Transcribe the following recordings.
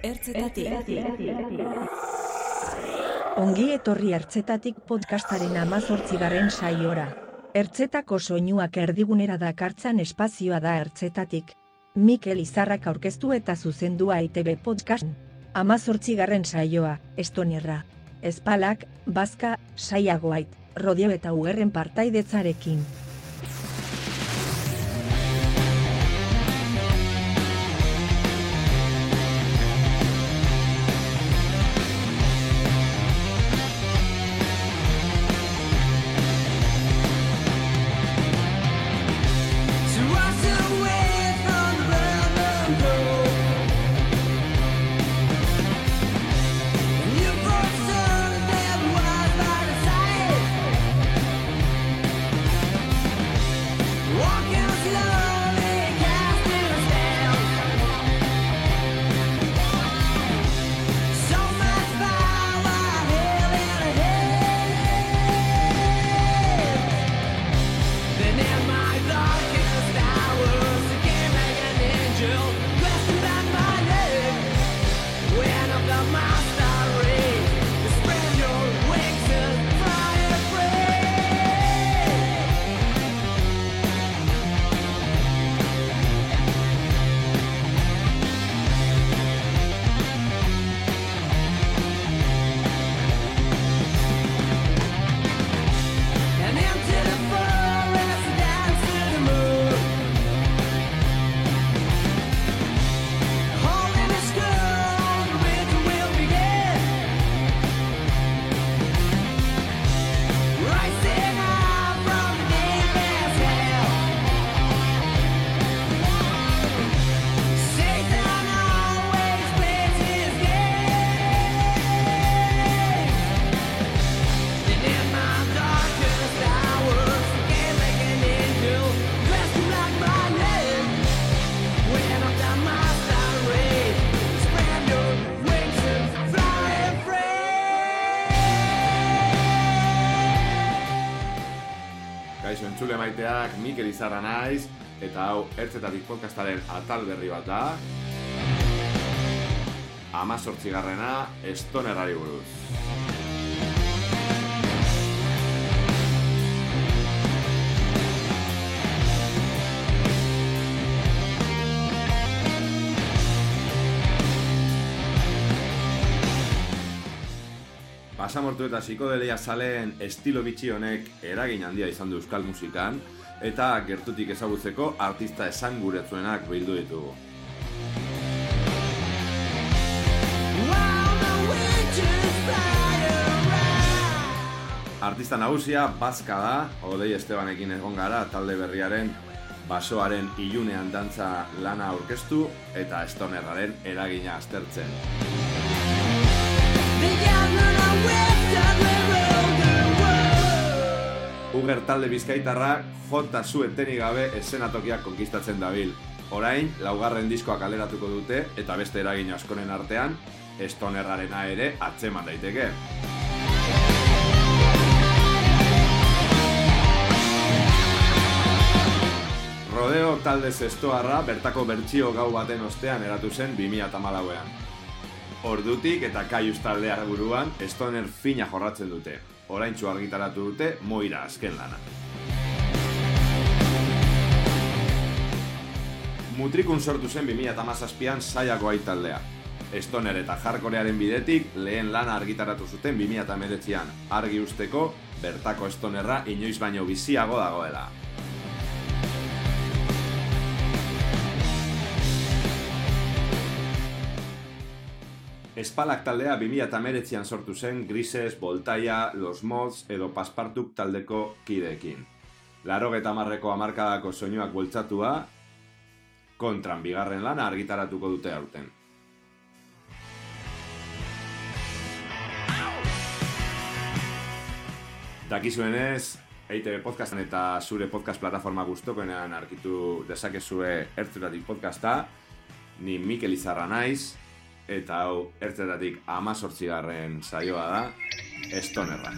Ertzetatik. Ongi etorri ertzetatik podcastaren amazortzigarren saiora. Ertzetako soinuak erdigunera dakartzan espazioa da ertzetatik. Mikel Izarrak aurkeztu eta zuzendua ITB podcast. Amazortzigarren saioa, estonerra. Espalak, bazka, saiagoait, rodeo eta ugerren partaidetzarekin. Izarra naiz, eta hau ertzetatik podcastaren atal berri bat da. Amazortzigarrena, estonerrari buruz. Basamortu eta psikodelia zaleen estilo bitxi honek eragin handia izan du euskal musikan, eta gertutik ezagutzeko artista esanguretsuenak bildu ditugu. Artista nagusia bazka da, Odei Estebanekin egon gara talde berriaren basoaren ilunean dantza lana aurkeztu eta estonerraren eragina aztertzen. Uger talde bizkaitarra jota zu etenik gabe esenatokiak konkistatzen dabil. Orain, laugarren diskoa kaleratuko dute eta beste eragin askoren artean, estonerrarena ere atzeman daiteke. Rodeo talde zestoarra bertako bertsio gau baten ostean eratu zen 2008an. Ordutik eta kaiuz taldea buruan, estoner fina jorratzen dute. Oraintxu argitaratu dute moira azken lana. Mutrikun sortu zen 2008an saiako taldea. Estoner eta jarkorearen bidetik lehen lana argitaratu zuten 2008an. Argi usteko, bertako estonerra inoiz baino biziago dagoela. Espalak taldea 2008an sortu zen Grises, Voltaia, Los Mods edo Paspartuk taldeko kideekin. Laro marreko amarkadako soinuak bultzatua, kontran bigarren lana argitaratuko dute aurten. Dakizuenez, EITB podcastan eta zure podcast plataforma guztokoenean arkitu dezakezue ertzetatik podcasta, ni Mikel Izarra naiz, eta hau ertzetatik amazortzigarren saioa da, Estonerra.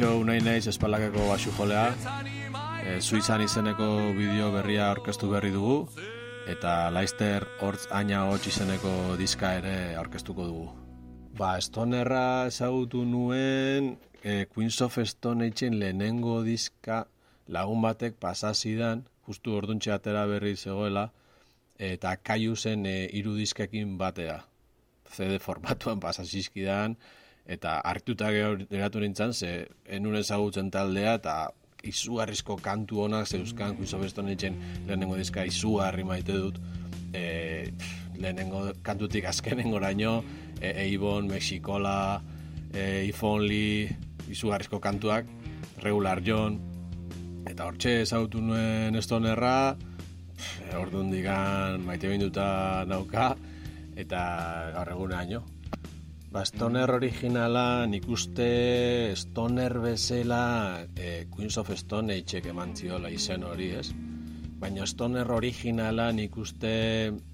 Kaixo, unai naiz espalakeko basu jolea, e, Suizan izeneko bideo berria aurkeztu berri dugu, eta Leicester hortz aina hotx izeneko diska ere aurkeztuko dugu. Ba, Stonerra ezagutu nuen e, Queens of Stone Agen lehenengo diska lagun batek pasazidan, justu orduntxe atera berri zegoela, eta kaiu zen e, hiru diskekin batea. CD formatuan pasazizkidan, eta hartuta geratu nintzen, ze enun ezagutzen taldea, eta izugarrizko kantu honak zeuzkan, of Stone Agen lehenengo diska izugarri maite dut, e, lehenengo kantutik azkenengo oraino, e, Eibon, Mexikola, e, If Only, izugarrizko kantuak, Regular John, eta hortxe ezagutu nuen Stonerra, pff, orduan digan maite binduta nauka, eta gaur egunaino. Ba, Stoner originala nik uste Stoner bezala e, Queens of Stone Age eman ziola izen hori, ez? Baina Stoner originala nik uste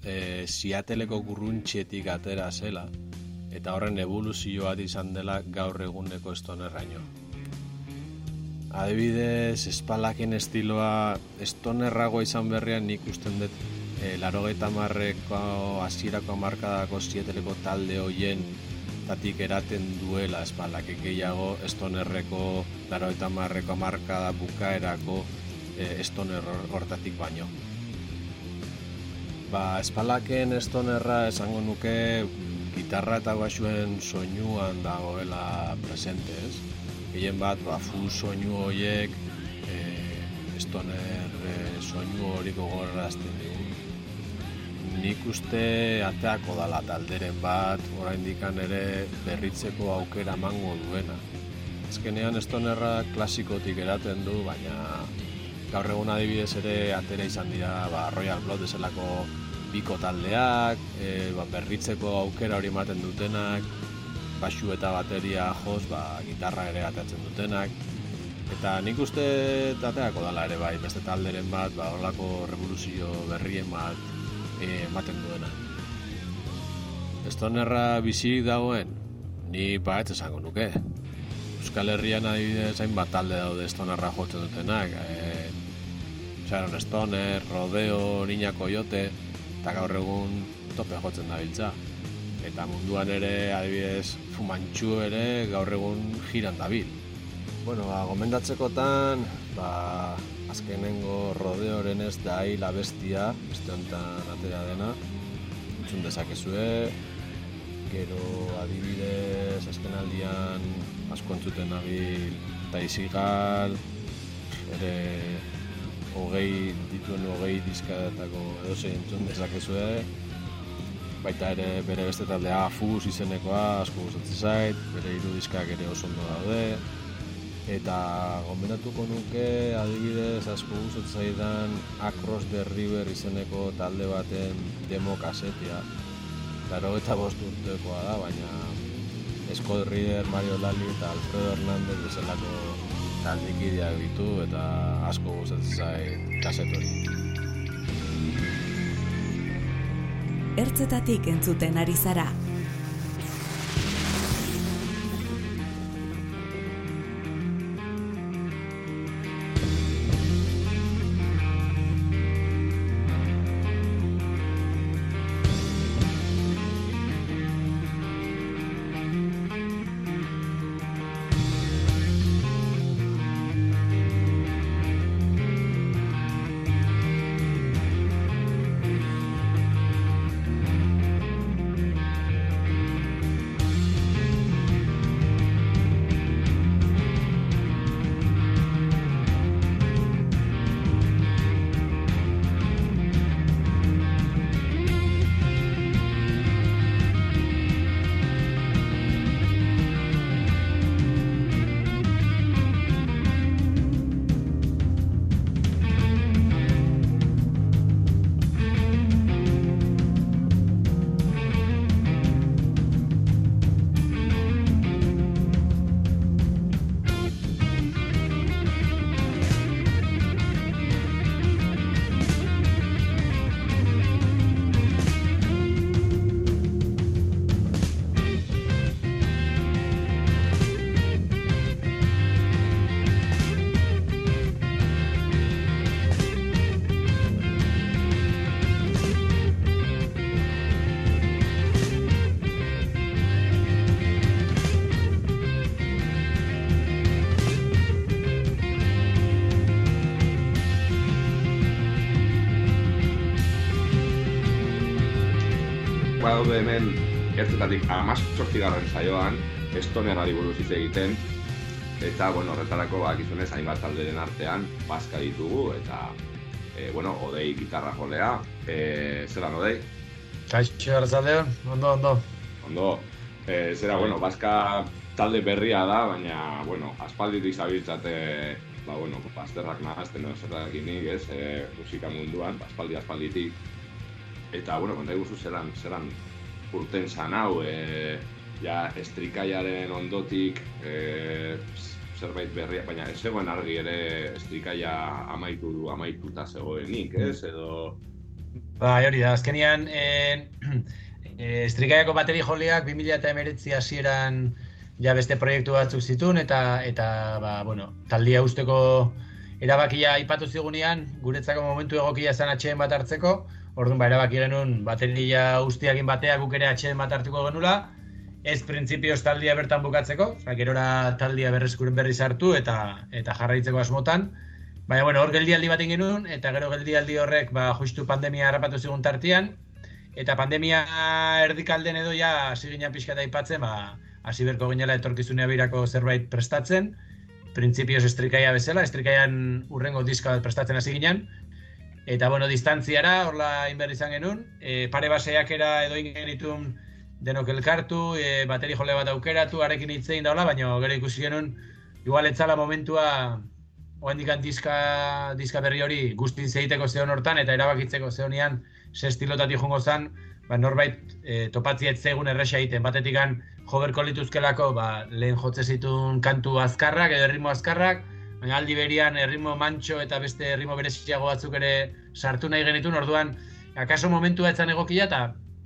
e, Seattleko gurruntxetik atera zela eta horren evoluzioa izan dela gaur eguneko Stonerraino. Adibidez, espalaken estiloa estonerragoa izan berrian nik usten dut e, laro marreko hasierako markadako sieteleko talde hoien tatik eraten duela espalake gehiago estonerreko laro marreko markada bukaerako e, estoner hortatik baino. Ba, espalaken estonerra esango nuke gitarra eta basuen soinuan dagoela presente, ez? Gehien bat, ba, fu soinu horiek e, estoner e, soinu hori gogorazten digu. Nik uste ateako dala talderen bat, oraindikan ere berritzeko aukera mango duena. Azkenean estonerra klasikotik eraten du, baina gaur egun adibidez ere atera izan dira ba, Royal Blood ezelako biko taldeak, e, ba, berritzeko aukera hori ematen dutenak, basu eta bateria joz, ba, gitarra ere atatzen dutenak. Eta nik uste tateako dala ere bai, beste talderen bat, ba, horlako revoluzio berrien bat ematen duena. Estonerra bizirik dagoen, ni ba ez esango nuke. Euskal Herrian adibidez hainbat talde daude Stonerra jotzen dutenak. E, Sharon Stoner, Rodeo, Niña Coyote, eta gaur egun tope jotzen dabiltza. Eta munduan ere adibidez Fumantxu ere gaur egun jiran dabil. Bueno, ba, gomendatzekotan, ba, azkenengo rodeoren ez da hil abestia, beste honetan atera dena, entzun dezakezue, gero adibidez azkenaldian asko entzuten nabil Taizigal, ere hogei dituen hogei diskatako edozein entzun dezakezue, baita ere bere beste taldea Fus izenekoa asko gustatzen zait, bere hiru diskak ere oso ondo daude, eta gomendatuko nuke adibidez asko gustatzen zaidan Across the River izeneko talde baten demo kasetea. Laro eta bost urtekoa da, baina Scott Reader, Mario Lali eta Alfredo Hernández bezalako taldikideak ditu eta asko gustatzen zait kaset hori. Ertzetatik entzuten ari zara. Hemen ertzetatik amazortzigarren saioan, estonerari buruz hitz egiten, eta, bueno, horretarako bakizunez hainbat talderen artean, bazka ditugu, eta, e, bueno, odei gitarra jolea, e, zelan odei? Kaixo, arratzaldeon, ondo, ondo. Ondo, e, zera, bueno, bazka talde berria da, baina, bueno, aspalditik zabiltzate, ba, bueno, bazterrak nahazten, no, zertakinik, ez, e, musika munduan, aspaldi aspalditik. Eta, bueno, konta iguzu zelan, zelan urten zan hau, e, ja, estrikaiaren ondotik, e, zerbait berria, baina ez zegoen argi ere estrikaia amaitu du, amaituta zegoenik, ez, edo... Bai, hori da, azkenian, eh, eh, estrikaiako bateri joleak 2019 hasieran ja beste proiektu batzuk zituen eta eta ba, bueno, taldia usteko erabakia aipatu zigunean, guretzako momentu egokia zen atxeen bat hartzeko, orduan ba, erabaki genuen bateria ustiakin batea guk ere atxeen bat hartuko genula, ez printzipioz taldia bertan bukatzeko, oza, gerora taldia berreskuren berri sartu eta eta jarraitzeko asmotan, Baina, bueno, hor geldialdi bat egin genuen, eta gero geldialdi horrek, ba, justu pandemia harrapatu zigun tartian, eta pandemia erdikalden edo ja, hasi ginen pixka eta aipatzen, ba, hasi berko ginela etorkizunea birako zerbait prestatzen, printzipioz estrikaia bezala, estrikaian urrengo diska bat prestatzen hasi ginen, eta, bueno, distantziara, horla inber izan genuen, e, pare baseak era edo egin genitun denok elkartu, e, bateri jole bat aukeratu, arekin hitzein daula, baina gero ikusi genuen, igual etzala momentua oendik diska, diska berri hori guztin zeiteko zeon hortan eta erabakitzeko zeonian ze estilotatik jongo zen, ba, norbait e, topatzi ez zegun erresa egiten. Batetik jo berko lituzkelako ba, lehen jotze zituen kantu azkarrak edo erritmo azkarrak, baina aldi berian erritmo mantxo eta beste erritmo bereziago batzuk ere sartu nahi genitun, orduan, akaso momentua etzan egokia eta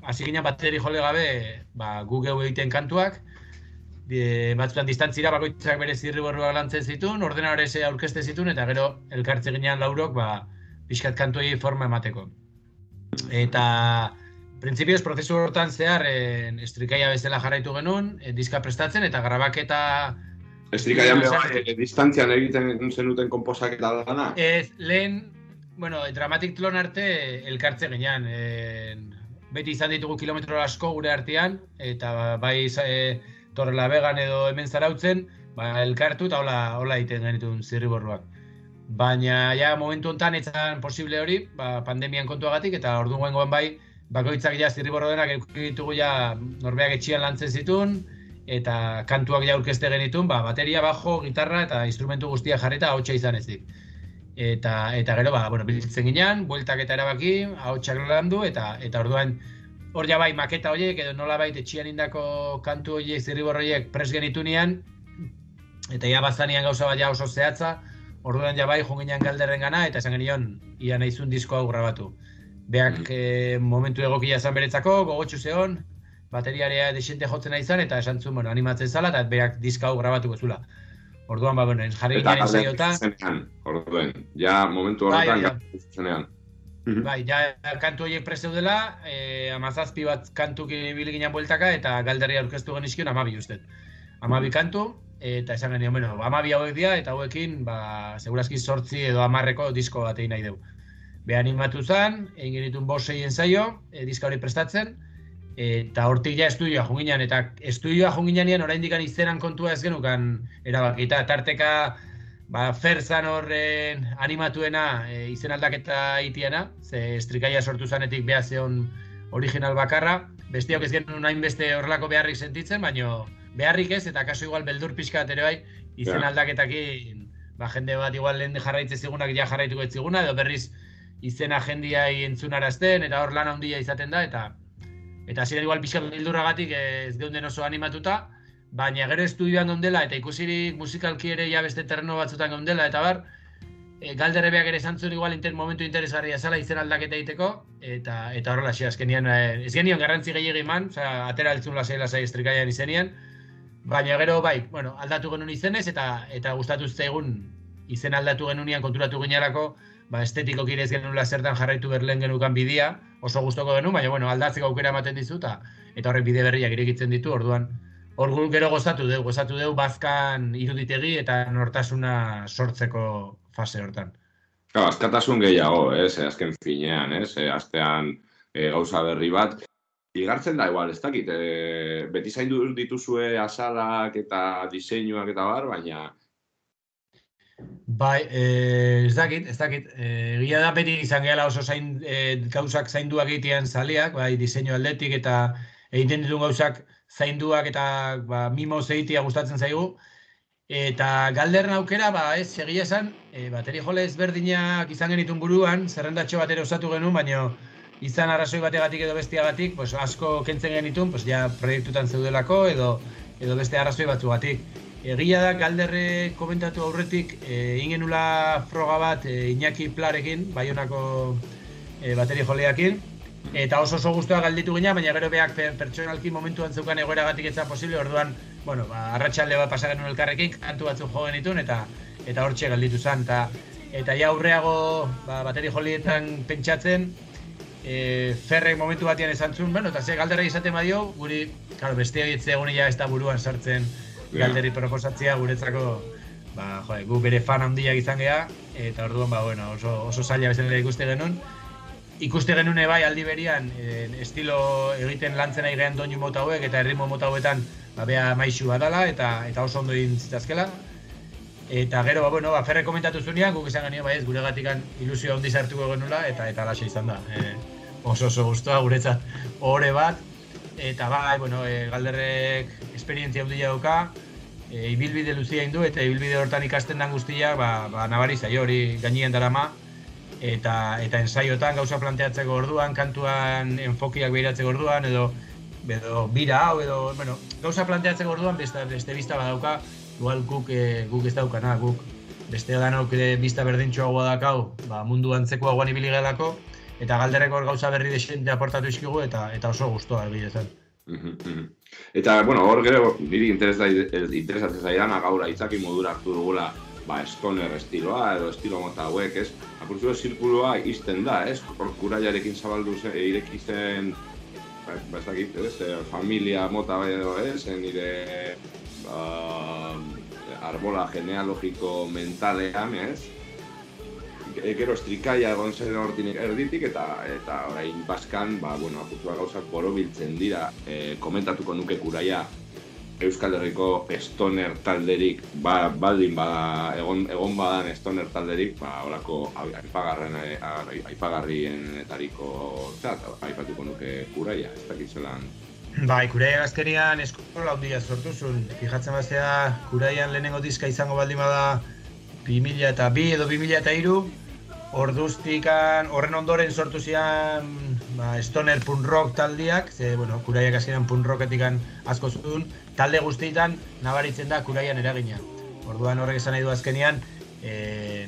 hasi ginen bateri jole gabe ba, gu geu egiten kantuak, e, batzutan distantzira bakoitzak bere zirriborruak lantzen zituen, ordenadore ze aurkezte zituen, eta gero elkartze ginean laurok, ba, pixkat kantuei forma emateko. Eta, printzipioz, prozesu hortan zehar, en, estrikaia bezala jarraitu genuen, e, diska prestatzen, eta grabaketa... Estrikaian beha, e, distantzian egiten zenuten komposaketa lana? Ez, lehen, bueno, Dramatic Tlon arte elkartze ginean. En, beti izan ditugu kilometro asko gure artean, eta bai e, Torrela Vegan edo hemen zarautzen, ba, elkartu eta hola, hola egiten genituen zirriborruak. Baina, ja, momentu honetan etzan posible hori, ba, pandemian kontuagatik, eta ordu goen bai, bakoitzak ja zirriborro denak ditugu ja norbeak etxian lantzen zituen, eta kantuak ja aurkezte genituen, ba, bateria, bajo, gitarra eta instrumentu guztia jarrita hautsa izan ezik. Eta, eta gero, ba, bueno, biltzen ginean, bueltak eta erabaki, hautsak landu, eta, eta orduan, hor ja bai maketa horiek edo nola bai etxian indako kantu horiek zirribor horiek pres genitunean eta ja bazanian gauza bat ja oso zehatza orduan ja bai junginan galderren gana eta esan genion ia nahizun disko hau grabatu beak Mm. eh, momentu egokia izan beretzako gogotsu zeon bateriarea desente jotzen izan eta esan zuen, bueno, animatzen zala eta beak diska hau grabatuko zula. Orduan, ba, bueno, jarri ginen zenean, orduen, ja momentu Bai, horretan bai, zenean. Mhm. Bai, ja, kantu horiek prezeudela, eh, amazazpi bat kantuk ibili ginen bueltaka, eta galderria aurkeztu genizkion amabi ustez. Amabi kantu, eta esan genio, bueno, amabi hauek dira, eta hauekin, ba, segurazki sortzi edo amarreko disko bat egin nahi dugu. Be animatu zen, egin genitun bost zeien zaio, e, diska hori prestatzen, eta hortik ja estudioa junginan, eta estudioa junginan oraindik izenan kontua ez genukan erabakita, tarteka ba, ferzan horren animatuena e, izen aldaketa itiena, ze estrikaia sortu zanetik beha zeon original bakarra, bestiok ez genuen hainbeste horrelako beharrik sentitzen, baino beharrik ez, eta kaso igual beldur pixka ere bai, izen Ja. aldaketakin, ba, jende bat igual lehen jarraitze zigunak ja jarraituko ez ziguna, edo berriz izena jendiai entzunarazten, eta hor lan handia izaten da, eta eta ziren igual pixka bildurragatik ez geunden oso animatuta, baina gero estudioan geundela eta ikusirik musikalki ere ja beste terreno batzutan geundela eta bar, e, galderrebeak ere esan zuen igual inter, momentu interesgarria zela izen aldaketa egiteko, eta eta horrela xe, azkenian, e, ez genion garrantzi gehiagi eman, osea, atera altzun lasai lasai estrikaian izenien, baina gero bai, bueno, aldatu genuen izenez eta eta gustatu zaigun izen aldatu genunean konturatu ginerako, ba estetiko kirez genuen zertan jarraitu berlen genukan bidia, oso gustoko genuen, baina bueno, aldatzeko aukera ematen dizu eta eta horrek bide berriak irekitzen ditu, orduan hor gero gozatu dugu, gozatu dugu bazkan iruditegi eta nortasuna sortzeko fase hortan. Claro, askatasun gehiago, ez, eh, azken finean, ez, eh, astean eh, gauza berri bat. igartzen da igual, ez dakit, e, beti zaindu dituzue azalak eta diseinuak eta bar, baina Bai, eh, ez dakit, ez dakit. Eh, egia da beti izan gehala oso zain, eh, gauzak zainduak egitean zaleak, bai, diseinu aldetik eta egiten dituen gauzak zainduak eta ba, mimoz egitea gustatzen zaigu. Eta galderren aukera, ba, ez, egia esan, e, bateri jole ezberdinak izan genitun buruan, zerrendatxo bat osatu genuen, baina izan arrazoi bategatik edo bestiagatik, pues, asko kentzen genitun, pues, ja proiektutan zeudelako edo edo beste arrazoi batzugatik. Egia da, galderre komentatu aurretik, e, ingenula froga bat e, Iñaki Plarekin, Baionako e, bateri joleakin, eta oso oso guztua galditu gina, baina gero beak per, pertsonalki momentuan zeukan egoeragatik etza posible, orduan, bueno, ba, arratsalde bat pasa genuen elkarrekin, kantu batzuk jo genitun, eta eta hortxe galditu zen, eta eta ja aurreago ba, bateri jolietan pentsatzen, e, ferrek momentu batean esan zuen, bueno, eta ze galdera izaten badio, guri, claro, beste hori egun ja ez da buruan sartzen. Galderi proposatzea guretzako, ba, jo, gu bere fan handiak izan gea, eta orduan, ba, bueno, oso, oso zaila bezala ikuste genuen, ikuste genuen bai aldi berian eh, estilo egiten lantzen ari gehan doinu mota hauek eta erritmo mota hauetan ba, bea maixu badala eta eta oso ondo egin zitazkela. Eta gero, ba, bueno, ba, ferre komentatu zunean, guk izan genio, bai ez, gure gatikan ilusio handi sartuko genula, eta eta alaxe izan da. E, oso oso guztua guretzat ohore bat, eta bai, bueno, e, galderrek esperientzia handia dauka, e, ibilbide luzia indu, eta ibilbide hortan ikasten dan guztia, ba, ba nabari zaio hori gainien darama, eta eta ensaiotan gauza planteatzeko orduan, kantuan enfokiak behiratzeko orduan, edo edo bira hau, edo, bueno, gauza planteatzeko orduan beste, beste bista badauka, igual guk, e, guk ez daukana, guk beste danok e, bista berdintxoagoa dakau, ba, mundu antzekoagoan ibili gelako, eta galderreko hor gauza berri desente aportatu izkigu, eta eta oso gustoa egiletan. Mhm, mhm. Eta, bueno, hor gero, niri interesa, interesatzen zaidana gaur aitzaki modura hartu dugula ba, stoner estiloa edo estilo mota hauek, ez? Apurtzu zirkuloa izten da, ez? Kuraiarekin zabaldu zen, ireki zen, ba, ba, ez dakit, ez? Eh, Familia mota edo, ez? Nire ba, arbola genealogiko mentalean, ez? E, gero estrikaia egon zen hortinik erditik eta eta orain baskan, ba, bueno, apurtua gauzak borobiltzen dira, e, komentatuko nuke kuraia Euskal Herriko stoner talderik, ba, baldin bada, egon, egon badan stoner talderik, ba, horako aipagarren, aipagarrienetariko, zat, aipatuko nuke kuraia, ez dakit zelan. Bai, kuraian azkenian eskola handia sortu zuen. Fijatzen baztea, kuraian lehenengo diska izango baldin bada 2000 eta bi edo 2000 eta iru, orduztikan, horren ondoren sortu zian ba, stoner punk rock taldiak, ze, bueno, kuraiak azkenean punk rocketikan asko zuen, talde guztietan nabaritzen da kuraian eragina. Orduan horrek esan nahi du azkenean, e,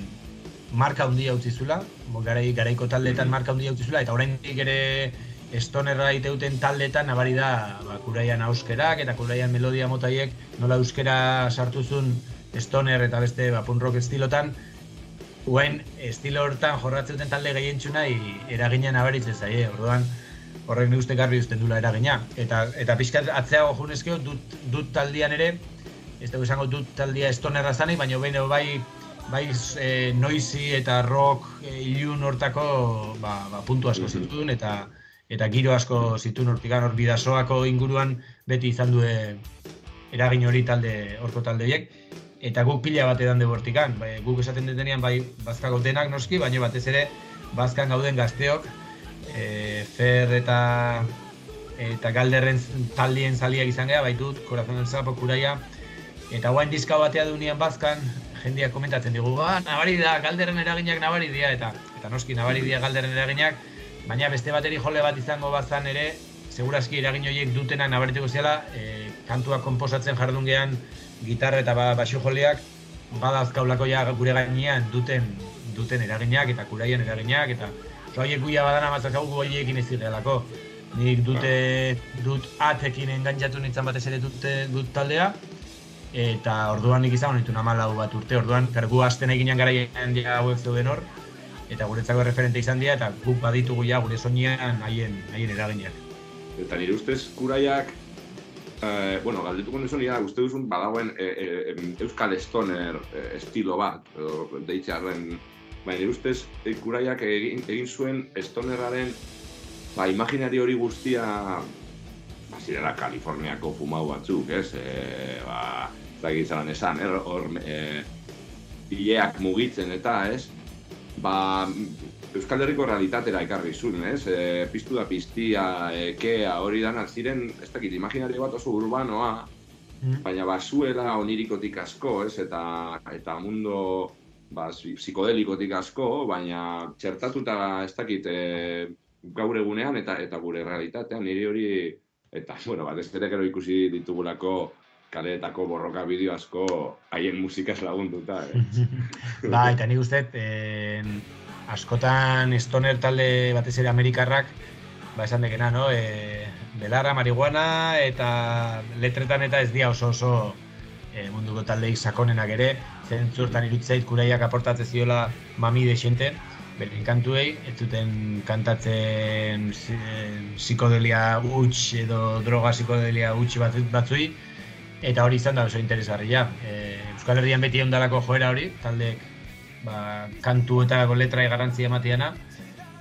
marka handia utzi zula, garai, garaiko taldeetan marka handia utzi zula, eta oraindik ere stonerra iteuten taldeetan nabari da ba, kuraian auskerak eta kuraian melodia motaiek nola euskera sartu zuen stoner eta beste ba, punk rock estilotan, Guen estilo hortan jorratzen duten talde gehientxuna eragina nabaritzen zaie, orduan horrek nik uste garbi usten dula eragina. Eta, eta pixkat atzeago junezkeo dut, dut taldian ere, ez dugu esango dut taldia estonerra zanik, baina behin bai, bai e, noisy eta rock e, ilun hortako ba, ba, puntu asko Mhm. zituen eta eta giro asko zituen hortikan hor bidasoako inguruan beti izan due eragin hori talde horko talde horiek eta guk pila bat edan de bortikan, bai, guk esaten detenean bai bazka gaudenak noski, baina batez ere bazkan gauden gazteok, e, fer eta eta galderren taldien zaliak izan gara, baitut, Corazon del Sapo, Kuraia, eta guain diska batea dunean bazkan, jendeak komentatzen digu, ba, nabari da, galderren eraginak nabari dira, eta eta noski nabari dira galderren eraginak, baina beste bateri jole bat izango bazan ere, segurazki eragin horiek dutenak nabarituko zela, e, kantuak konposatzen jardun gehan, gitarra eta ba, basu joleak, badazkaulako ja gure gainean duten duten eraginak eta kuraien eraginak eta horiek guia badana matzakau gu horiekin ez direlako. Nik dute dut atekin engantzatu nintzen batez ere dute dut taldea eta orduan nik izan nitu namalau bat urte, orduan kar, gu hasten eginean garaian ja hauek zeuden hor eta guretzako referente izan dira eta guk baditugu ja gure soinean haien haien eraginak. Eta nire ustez kuraiak, eh, bueno, galdetuko nizun nire uste duzun badagoen eh, eh, em, Euskal Stoner eh, estilo bat, edo deitzearen, baina ustez eh, kuraiak egin, egin zuen Stonerraren ba, imaginari hori guztia, ba, zirela Kaliforniako fumau batzuk, ez? E, ba, dakit zelan esan, er, hor, e, hileak mugitzen eta, ez? Ba, Euskal Herriko realitatera ekarri zuen, ez? E, piztu da piztia, ekea, hori danak ziren, ez dakit, imaginari bat oso urbanoa, baina basuela onirikotik asko, ez? Eta, eta mundo ba, psikodelikotik asko, baina txertatuta ez dakit e, gaur egunean eta eta gure realitatean niri hori eta bueno, batez ere gero ikusi ditugulako kaleetako borroka bideo asko haien musikaz lagunduta, eh? Ba, eta nik uste, en, askotan stoner talde batez ere Amerikarrak, ba esan dekena, no? E, belarra, marihuana, eta letretan eta ez dia oso oso e, munduko taldeik sakonenak ere, zentzurtan irutzeit kuraiak aportatzen ziola mami de xente, beren kantuei, ez zuten kantatzen zi- psikodelia huts edo droga psikodelia huts batzu- batzui, eta hori izan da oso interesgarria. E, Euskal Herrian beti ondalako joera hori, taldeek ba, kantuetarako letrai garrantzia ematiana,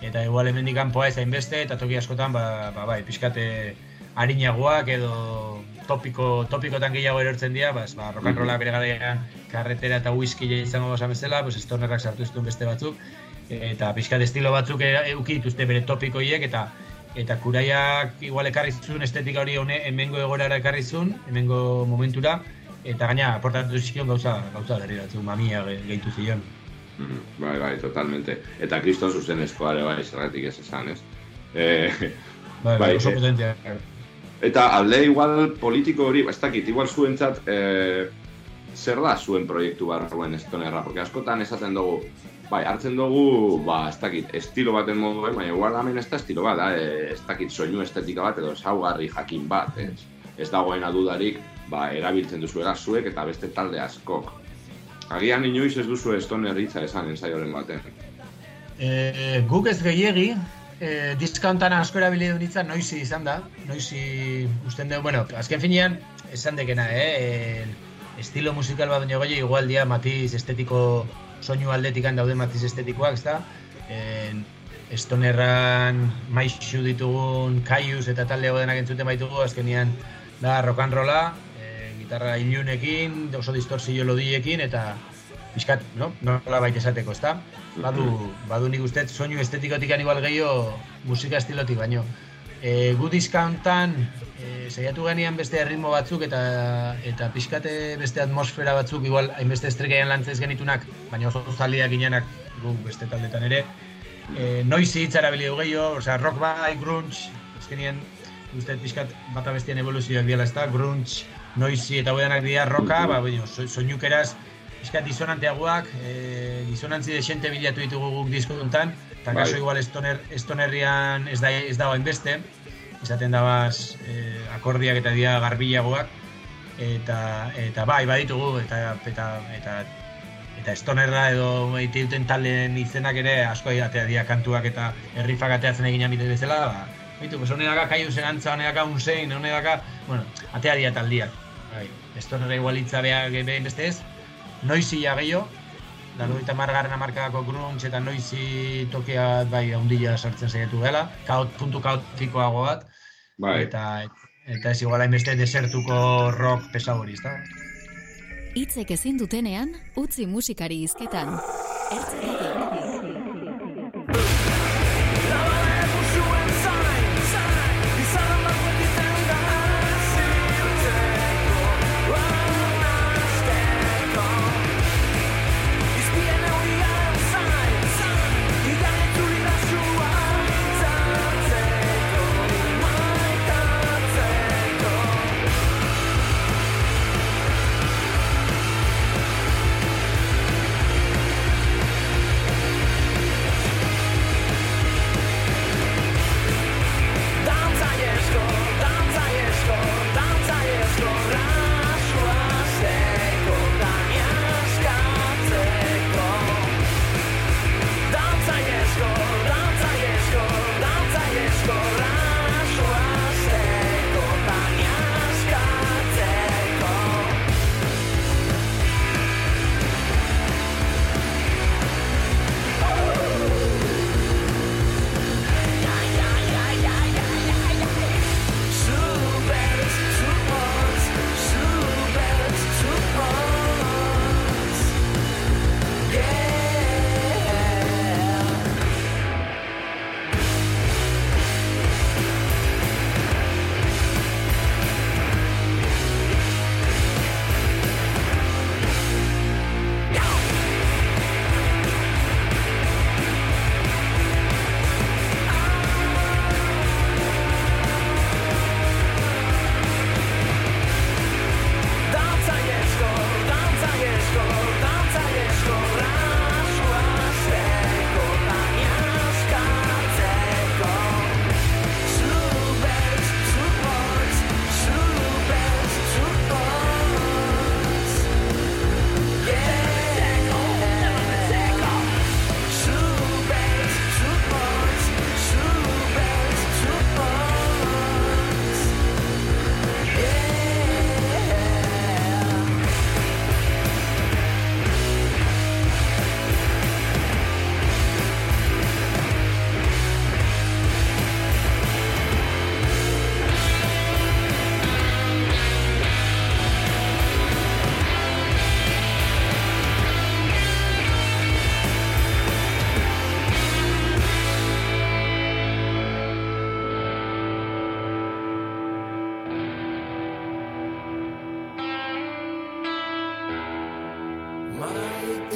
eta igual hemendik kanpoa ez hainbeste, eta toki askotan, ba, ba, bai, pixkate harinagoak edo topiko, topikotan gehiago erortzen dira, ba, ez, ba, rock and rolla bere garaian karretera eta whisky izango gauza bezala, pues, stonerrak sartu zituen beste batzuk, eta pixkat estilo batzuk e- eduki dituzte bere topikoiek, eta eta kuraiak igual ekarri zuen estetika hori hone, hemengo egorara ekarri zuen, hemengo momentura, eta gaina aportatu zion gauza, gauza berri batzuk, mamia ge- gehitu zion. Mhm, Bai, bai, totalmente. Eta kriston zuzenezkoa ere bai, zergatik ez esan, ez? Eh, Bai, Bai, oso eh, potentia. Eta alde igual politiko hori, ez dakit, igual zuentzat e, zer da zuen proiektu barruen estonerra, porque askotan esaten dugu, bai, hartzen dugu, ba, ez dakit, estilo baten moduen, baina igual hemen ez da estilo bat, da, e, ez dakit, soinu estetika bat edo ezaugarri jakin bat, ez, ez dagoena dudarik, ba, erabiltzen duzuela zuek eta beste talde askok. Agian inoiz ez duzu estoner hitza esan ensaioren baten. E, guk ez gehiegi, e, diskantan asko erabili duen hitza noizi izan da, noizi usten dugu, bueno, azken finean, esan dekena, eh? E, estilo musikal bat baino igual dia matiz estetiko soinu aldetikan daude matiz estetikoak, ezta? E, estonerran maixu ditugun kaius eta talde denak entzuten baitugu, azkenian da rock and rolla, gitarra ilunekin, oso distorsio lodiekin, eta pixkat, no? Nola baita esateko, ezta? Badu, badu nik uste soinu estetikotik igual gehiago musika estilotik baino. E, gu discountan e, saiatu genian beste ritmo batzuk eta eta pixkate beste atmosfera batzuk igual hainbeste estrekaian lantzez genitunak, baina oso zaliak ginenak gu beste taldetan ere. E, noizi hitz erabili du gehiago, osea, rock bai, grunge, azkenien uste pixkat bata bestien evoluzioak diela, ezta? Grunge, noizi eta hoedanak dira rocka, ba, baina so, soinukeraz pixkat disonanteagoak, e, disonantzi desente bilatu ditugu guk disko duntan, eta Bai. kaso igual estoner, estonerrian ez da ez dago hainbeste, izaten dabaz e, akordiak eta dira garbilagoak, eta eta bai, baditugu, eta eta eta eta estonerra edo eite duten taldeen izenak ere asko atea dira kantuak eta herrifak ateatzen egin amite bezala, ba, Bitu, pues hone daka kaiu zen antza, hone daka unzein, hone daka, bueno, atea dira taldiak. Bai, estonerra igual hitza beha behin beste ez, noizi ja gehiago, Laroita margarren amarkadako grunge eta noizi tokea bai haundila sartzen saiatu dela, kaut, puntu kaotikoago bat, Bai, eta eta ez igual hainbeste desertuko rock pesau hori, ezta? Hitzek ezin dutenean, utzi musikari hizketan. Ertzetatik. RZT.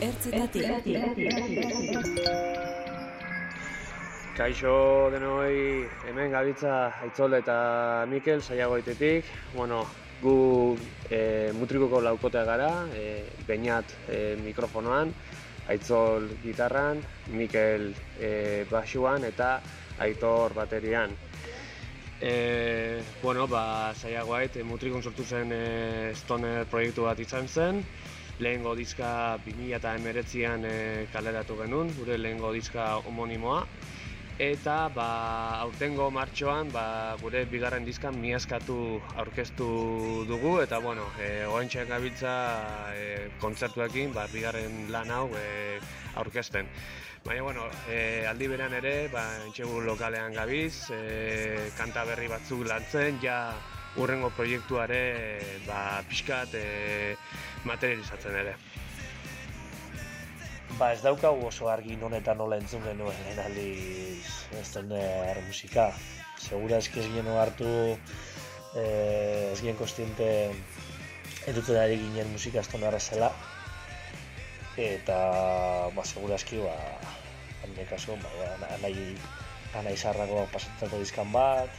RZT. RZT. RZT. Kaixo denoi, hemen gabitza Aitzol eta Mikel saiagoitetik. Bueno, gu e, mutrikoko laukotea gara, e, Beñat e, mikrofonoan, Aitzol gitarran, Mikel e, basuan eta Aitor baterian. E, bueno, ba, saiagoait, mutrikon sortu zen e, Stoner proiektu bat izan zen, lehengo diska 2019an e, kaleratu genuen, gure lehengo diska homonimoa, eta ba, aurtengo martxoan ba, gure bigarren diskan miazkatu aurkeztu dugu eta bueno, e, oentxeak gabiltza e, kontzertuekin ba, bigarren lan hau e, aurkezten. Baina, bueno, e, aldi beran ere, ba, entxegu lokalean gabiz, e, kanta berri batzuk lantzen, ja urrengo proiektuare ba, pixkat e, materializatzen ere. Ba ez daukagu oso argi non eta nola entzun genuen lehen aldiz Stoner musika. Segura eski ez ginen hartu, eh, ez ginen kostiente entzuten ari ginen musika Stonerra zela. Eta, ba, segura eski, ba, hande kasu, ba, anai, anai zarrago pasatzeko dizkan bat,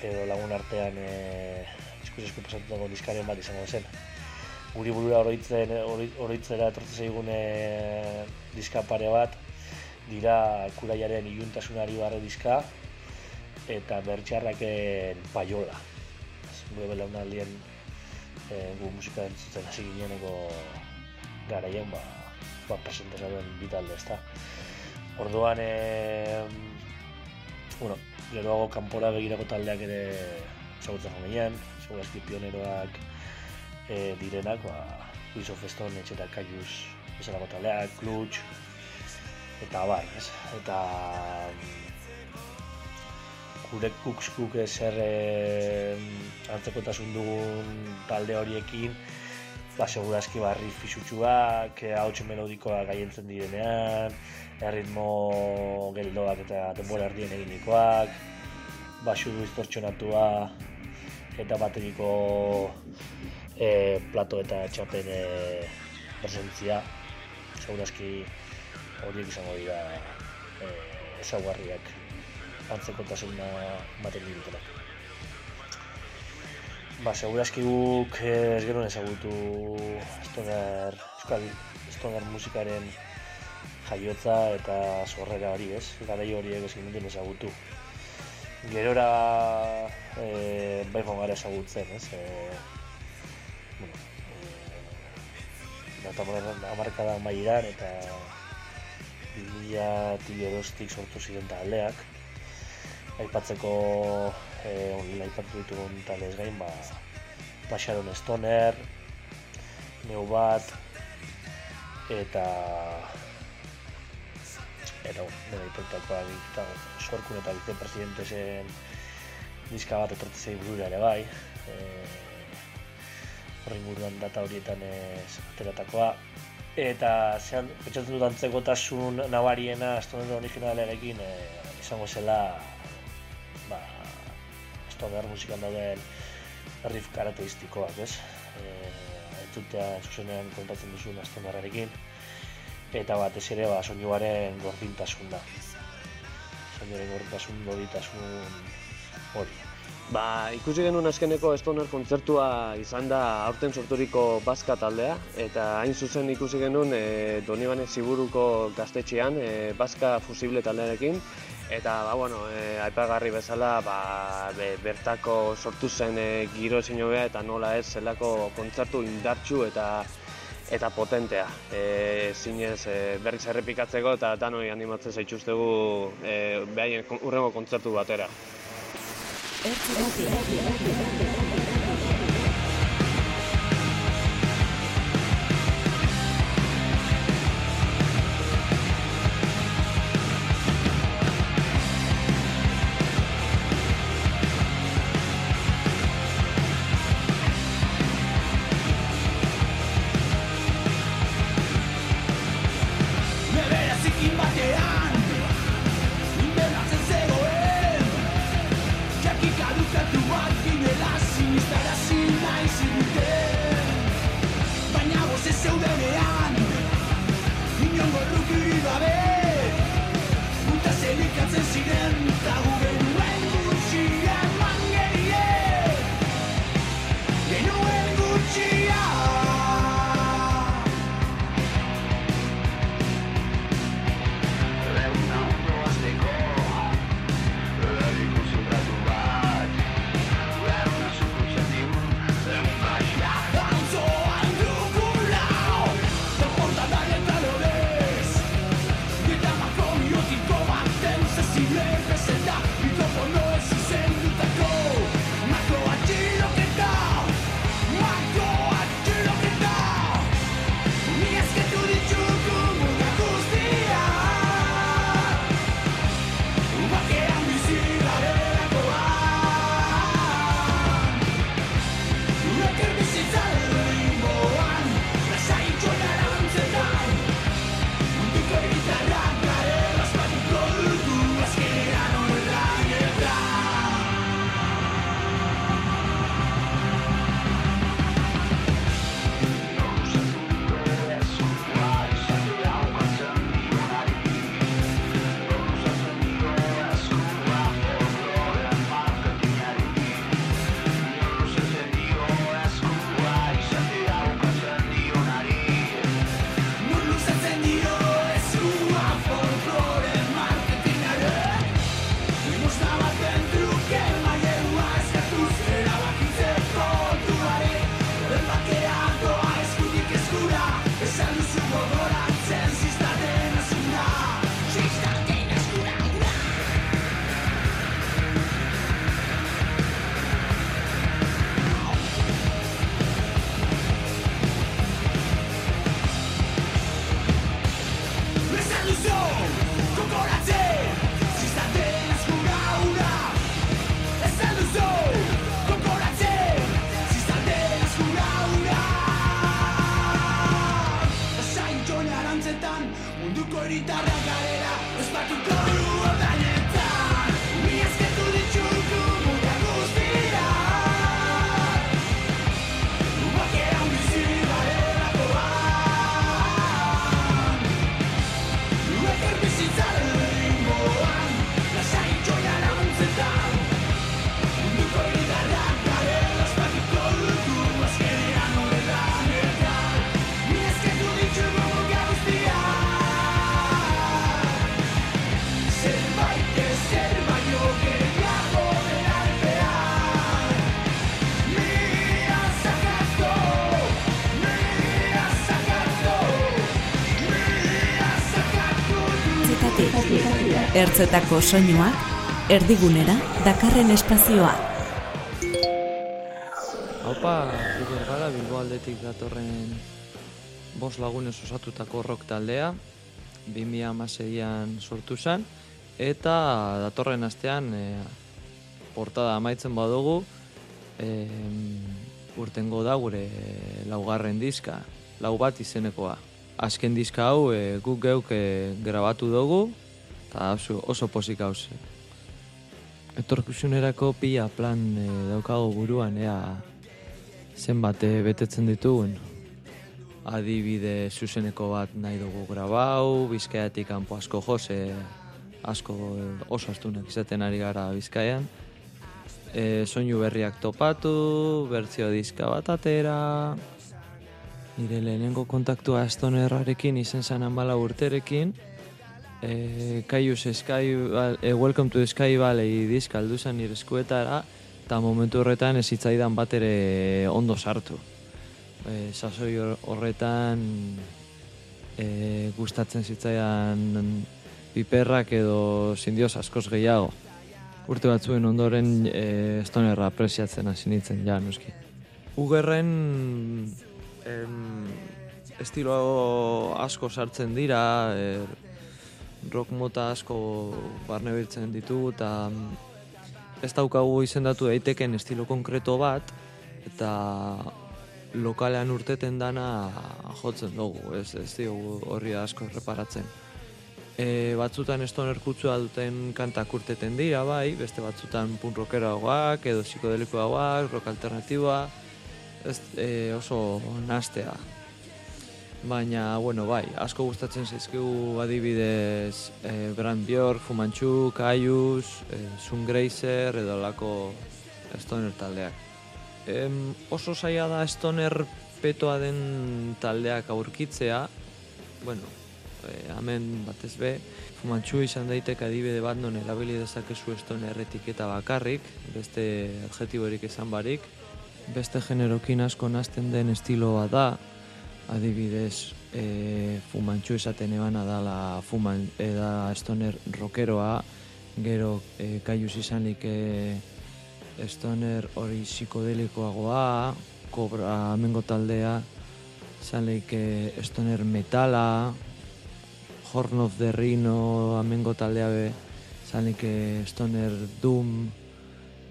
edo lagun artean eh, eskuz esku pasatzeko diskaren bat izango zen guri burura oroitzen oroitzera etortzen zaigun e, diska pare bat dira kuraiaren iluntasunari barre diska eta bertxarraken paiola. Ez, Gure belaunaldien e, gu musika entzuten hasi gineneko garaien ba, ba presenteza duen bitalde, ezta. Orduan, e, bueno, geroago kanpora begirako taldeak ere ezagutzen joan ginen, segurazki pioneroak e, direnak, ba, Luis of Stone, etxeta Kaius, bezalako taldeak, Clutch, eta bar, ez? Eta mm, gure kukskuk ezer e, antzekotasun dugun talde horiekin, ba, segurazki barri fisutsuak, e, hauts melodikoak gaientzen direnean, erritmo geldoak eta denbora erdien eginikoak, basu distortxonatua eta bateriko e, plato eta txapen e, presentzia segurazki horiek izango dira e, ezaguarriak antzekotasuna ematen ditutenak. Ba, segurazki guk eh, ez genuen ezagutu stoner, euskal stoner musikaren jaiotza eta sorrera hori, ez? Garai horiek ez genuen ezagutu. Gerora e, bai gara ezagutzen, ez? E, bueno, e, data amarkada mairan eta 2002tik sortu ziren taldeak. Aipatzeko eh, online aipatu ditugun talez gain, ba, ba Sharon Stoner, Neu bat, eta eta bueno, nire aipatutakoa eta sorkun eta vicepresidente zen diska bat etortu zei burura ere bai. E, horren buruan data horietan ez ateratakoa. Eta zehan, pentsatzen dut antzekotasun nabariena Stoner originalarekin e, izango zela ba, Stoner musikan dauden riff karakteristikoak, ez? E, entzutea zuzenean kontatzen duzun Stonerrarekin eta batez ere ba, soinuaren gordintasuna. Soinuaren gordintasun, gordintasun hori. Ba, ikusi genuen azkeneko Stoner kontzertua izan da aurten sorturiko Baska taldea eta hain zuzen ikusi genuen e, Donibane Ziburuko gaztetxean e, Baska fusible taldearekin eta ba, bueno, e, aipagarri bezala ba, be, bertako sortu zen e, giro ezin eta nola ez zelako kontzertu indartsu eta eta potentea. E, zinez e, berriz errepikatzeko eta danoi animatzen zaituztegu e, behaien hurrengo kontzertu batera. RTL. Euskoritarra galera, ospatuko du. Ertzetako soinuak, erdigunera dakarren espazioa. Haupa, Uber gara Bilbo aldetik datorren bos lagunez osatutako rock taldea, 2006an sortu zen, eta datorren astean e, portada amaitzen badugu, e, urtengo da gure laugarren diska, lau bat izenekoa. Azken diska hau e, guk geuk e, grabatu dugu, eta oso, oso pozik hau Etorkusunerako pila plan e, daukago buruan, ea zenbat e, betetzen ditugun. Adibide zuzeneko bat nahi dugu grabau, bizkaiatik kanpo asko jose, asko e, oso astunak izaten ari gara bizkaian. E, soinu berriak topatu, bertzio diska bat atera, nire lehenengo kontaktua estonerrarekin izen zanan bala urterekin, e, Kaius Sky, e, Welcome to Sky Valley diska aldu zen nire eskuetara, eta momentu horretan ez zitzaidan bat ere ondo sartu. E, sasoi hor- horretan e, gustatzen zitzaidan piperrak edo zindioz askoz gehiago. Urte batzuen ondoren e, stonerra apresiatzen hasi nintzen, ja, noski. Ugerren em, estilo asko sartzen dira, er, rock mota asko barne biltzen ditugu, eta mm, ez daukagu izendatu daiteken estilo konkreto bat, eta lokalean urteten dana jotzen dugu, ez, ez diogu horri asko reparatzen. E, batzutan stoner kutsua duten kantak urteten dira, bai, beste batzutan punk rockeroagoak, edo psikodelikoagoak, rock alternatiboa, ez, e, oso nastea. Baina, bueno, bai, asko gustatzen zaizkigu adibidez e, Brand Bjork, Fumantxu, Kaius, e, Sungrazer edo lako stoner taldeak. Em, oso zaila da stoner petoa den taldeak aurkitzea, bueno, e, hemen batez be, Fumantxu izan daiteke adibide bat non erabili dezakezu stoner etiketa bakarrik, beste adjetiborik esan barik, beste generokin asko nazten den estiloa da, adibidez, e, fumantxu esaten ebana dala fuman, eda stoner rockeroa, gero e, kaius izanik e, stoner hori psikodelikoagoa, kobra amengo taldea, zanik e, stoner metala, Horn of the Rhino amengo taldea be, zanik e, stoner doom,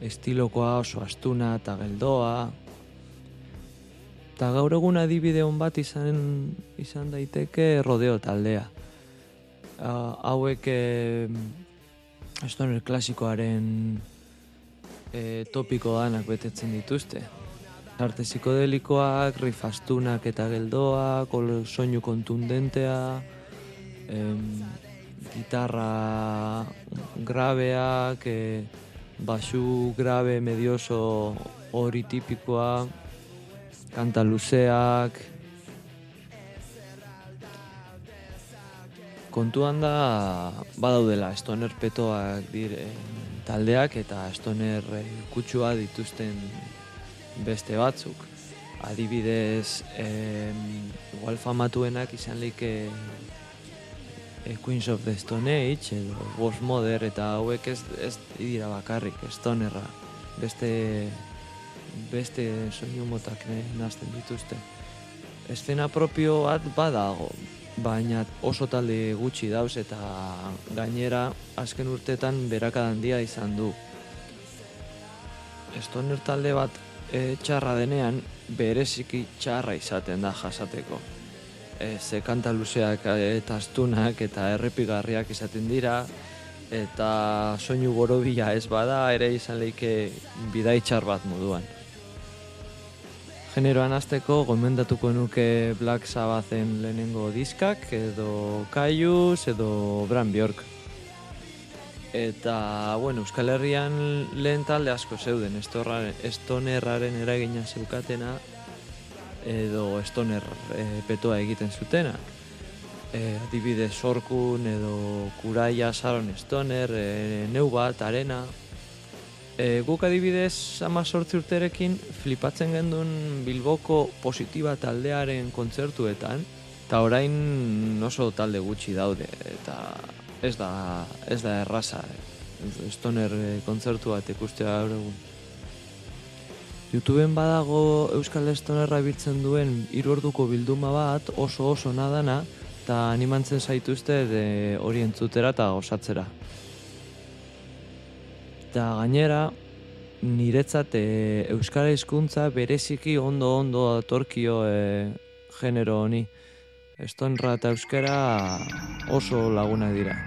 estilokoa oso astuna eta geldoa, Eta gaur egun adibide hon bat izan, izan daiteke rodeo taldea. Uh, hauek eh, stoner klasikoaren eh, topiko danak betetzen dituzte. Arte psikodelikoak, riff astunak eta geldoak, soinu kontundentea, em, gitarra grabeak, eh, basu grabe medioso hori tipikoa, kanta luzeak. Kontuan da badaudela stoner petoak dire taldeak eta stoner eh, kutsua dituzten beste batzuk. Adibidez, em, igual famatuenak izan like Queens of the Stone Age edo Ghost Mother eta hauek ez, ez dira bakarrik stonerra. Beste beste soinu motak nazten dituzte. Estena propio bat badago, baina oso talde gutxi dauz eta gainera azken urtetan berakada handia izan du. Stoner talde bat e, txarra denean bereziki txarra izaten da jasateko. E, ze kanta luzeak e, eta astunak eta errepigarriak izaten dira, eta soinu borobila ez bada ere izan leike bidaitxar bat moduan. Generoan azteko gomendatuko nuke Black Sabbathen lehenengo diskak edo Kaius edo Bran Bjork. Eta, bueno, Euskal Herrian lehen talde asko zeuden, estonerraren eragina zeukatena edo estoner e, petoa egiten zutena. E, adibidez Sorkun edo Kuraia, Saron Stoner, e, Neu bat, Arena, E, guk adibidez ama sortzi urterekin flipatzen gendun Bilboko positiba taldearen kontzertuetan, eta orain oso talde gutxi daude, eta ez da, ez da erraza. eh. Stoner eh, kontzertu bat ikustea egun. YouTubeen badago Euskal Stonerra biltzen duen hiru orduko bilduma bat oso oso nadana eta animantzen zaituzte de hori entzutera eta osatzera. Eta gainera, niretzat e, Euskara hizkuntza bereziki ondo ondo datorkio e, genero honi. Estonra eta Euskara oso lagunak dira.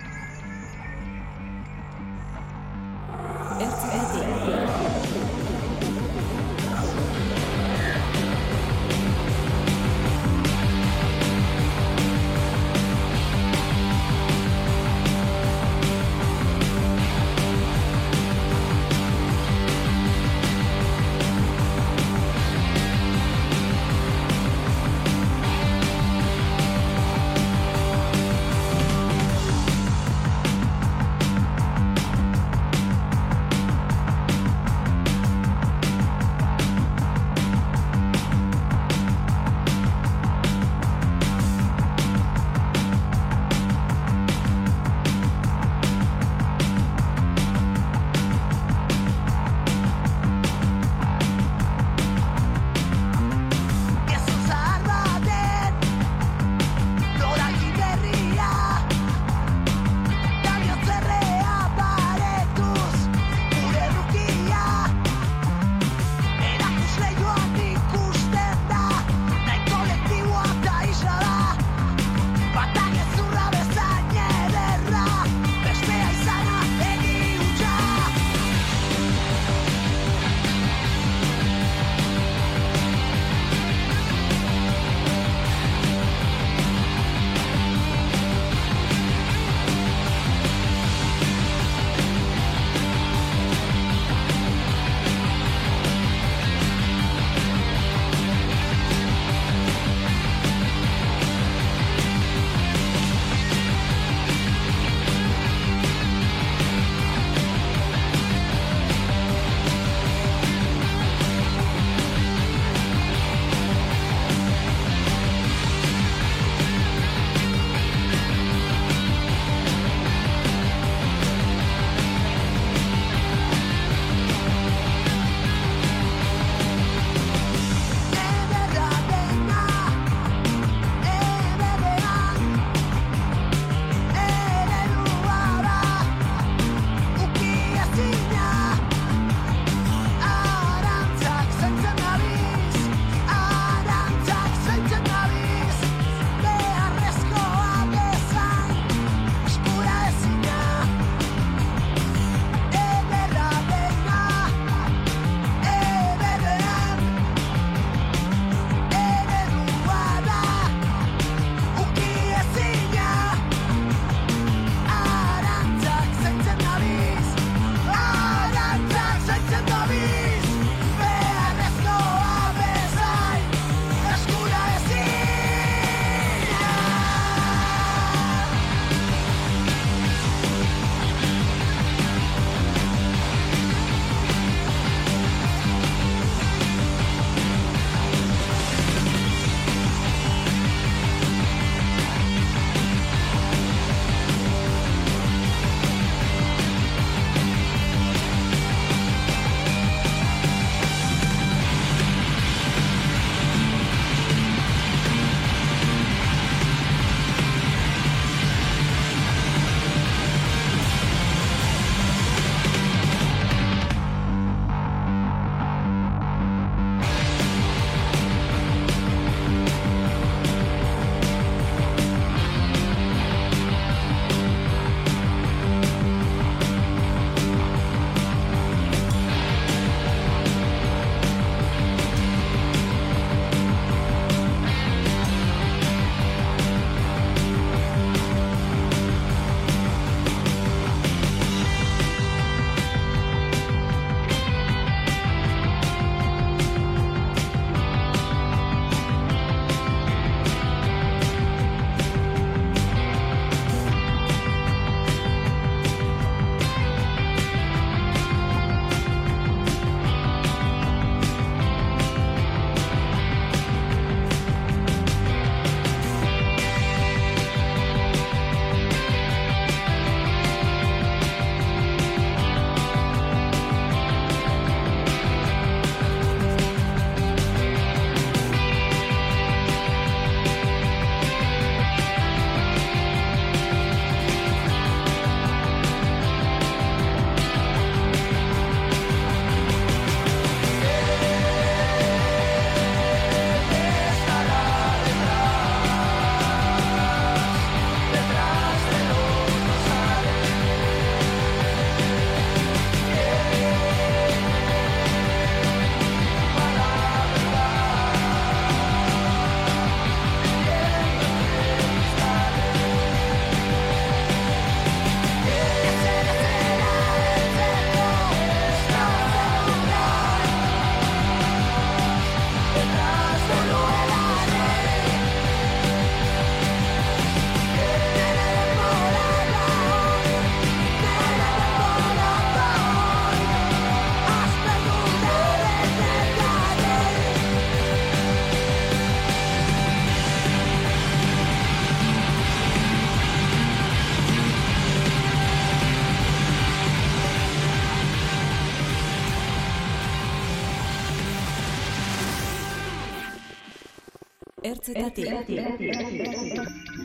Ertzetatik.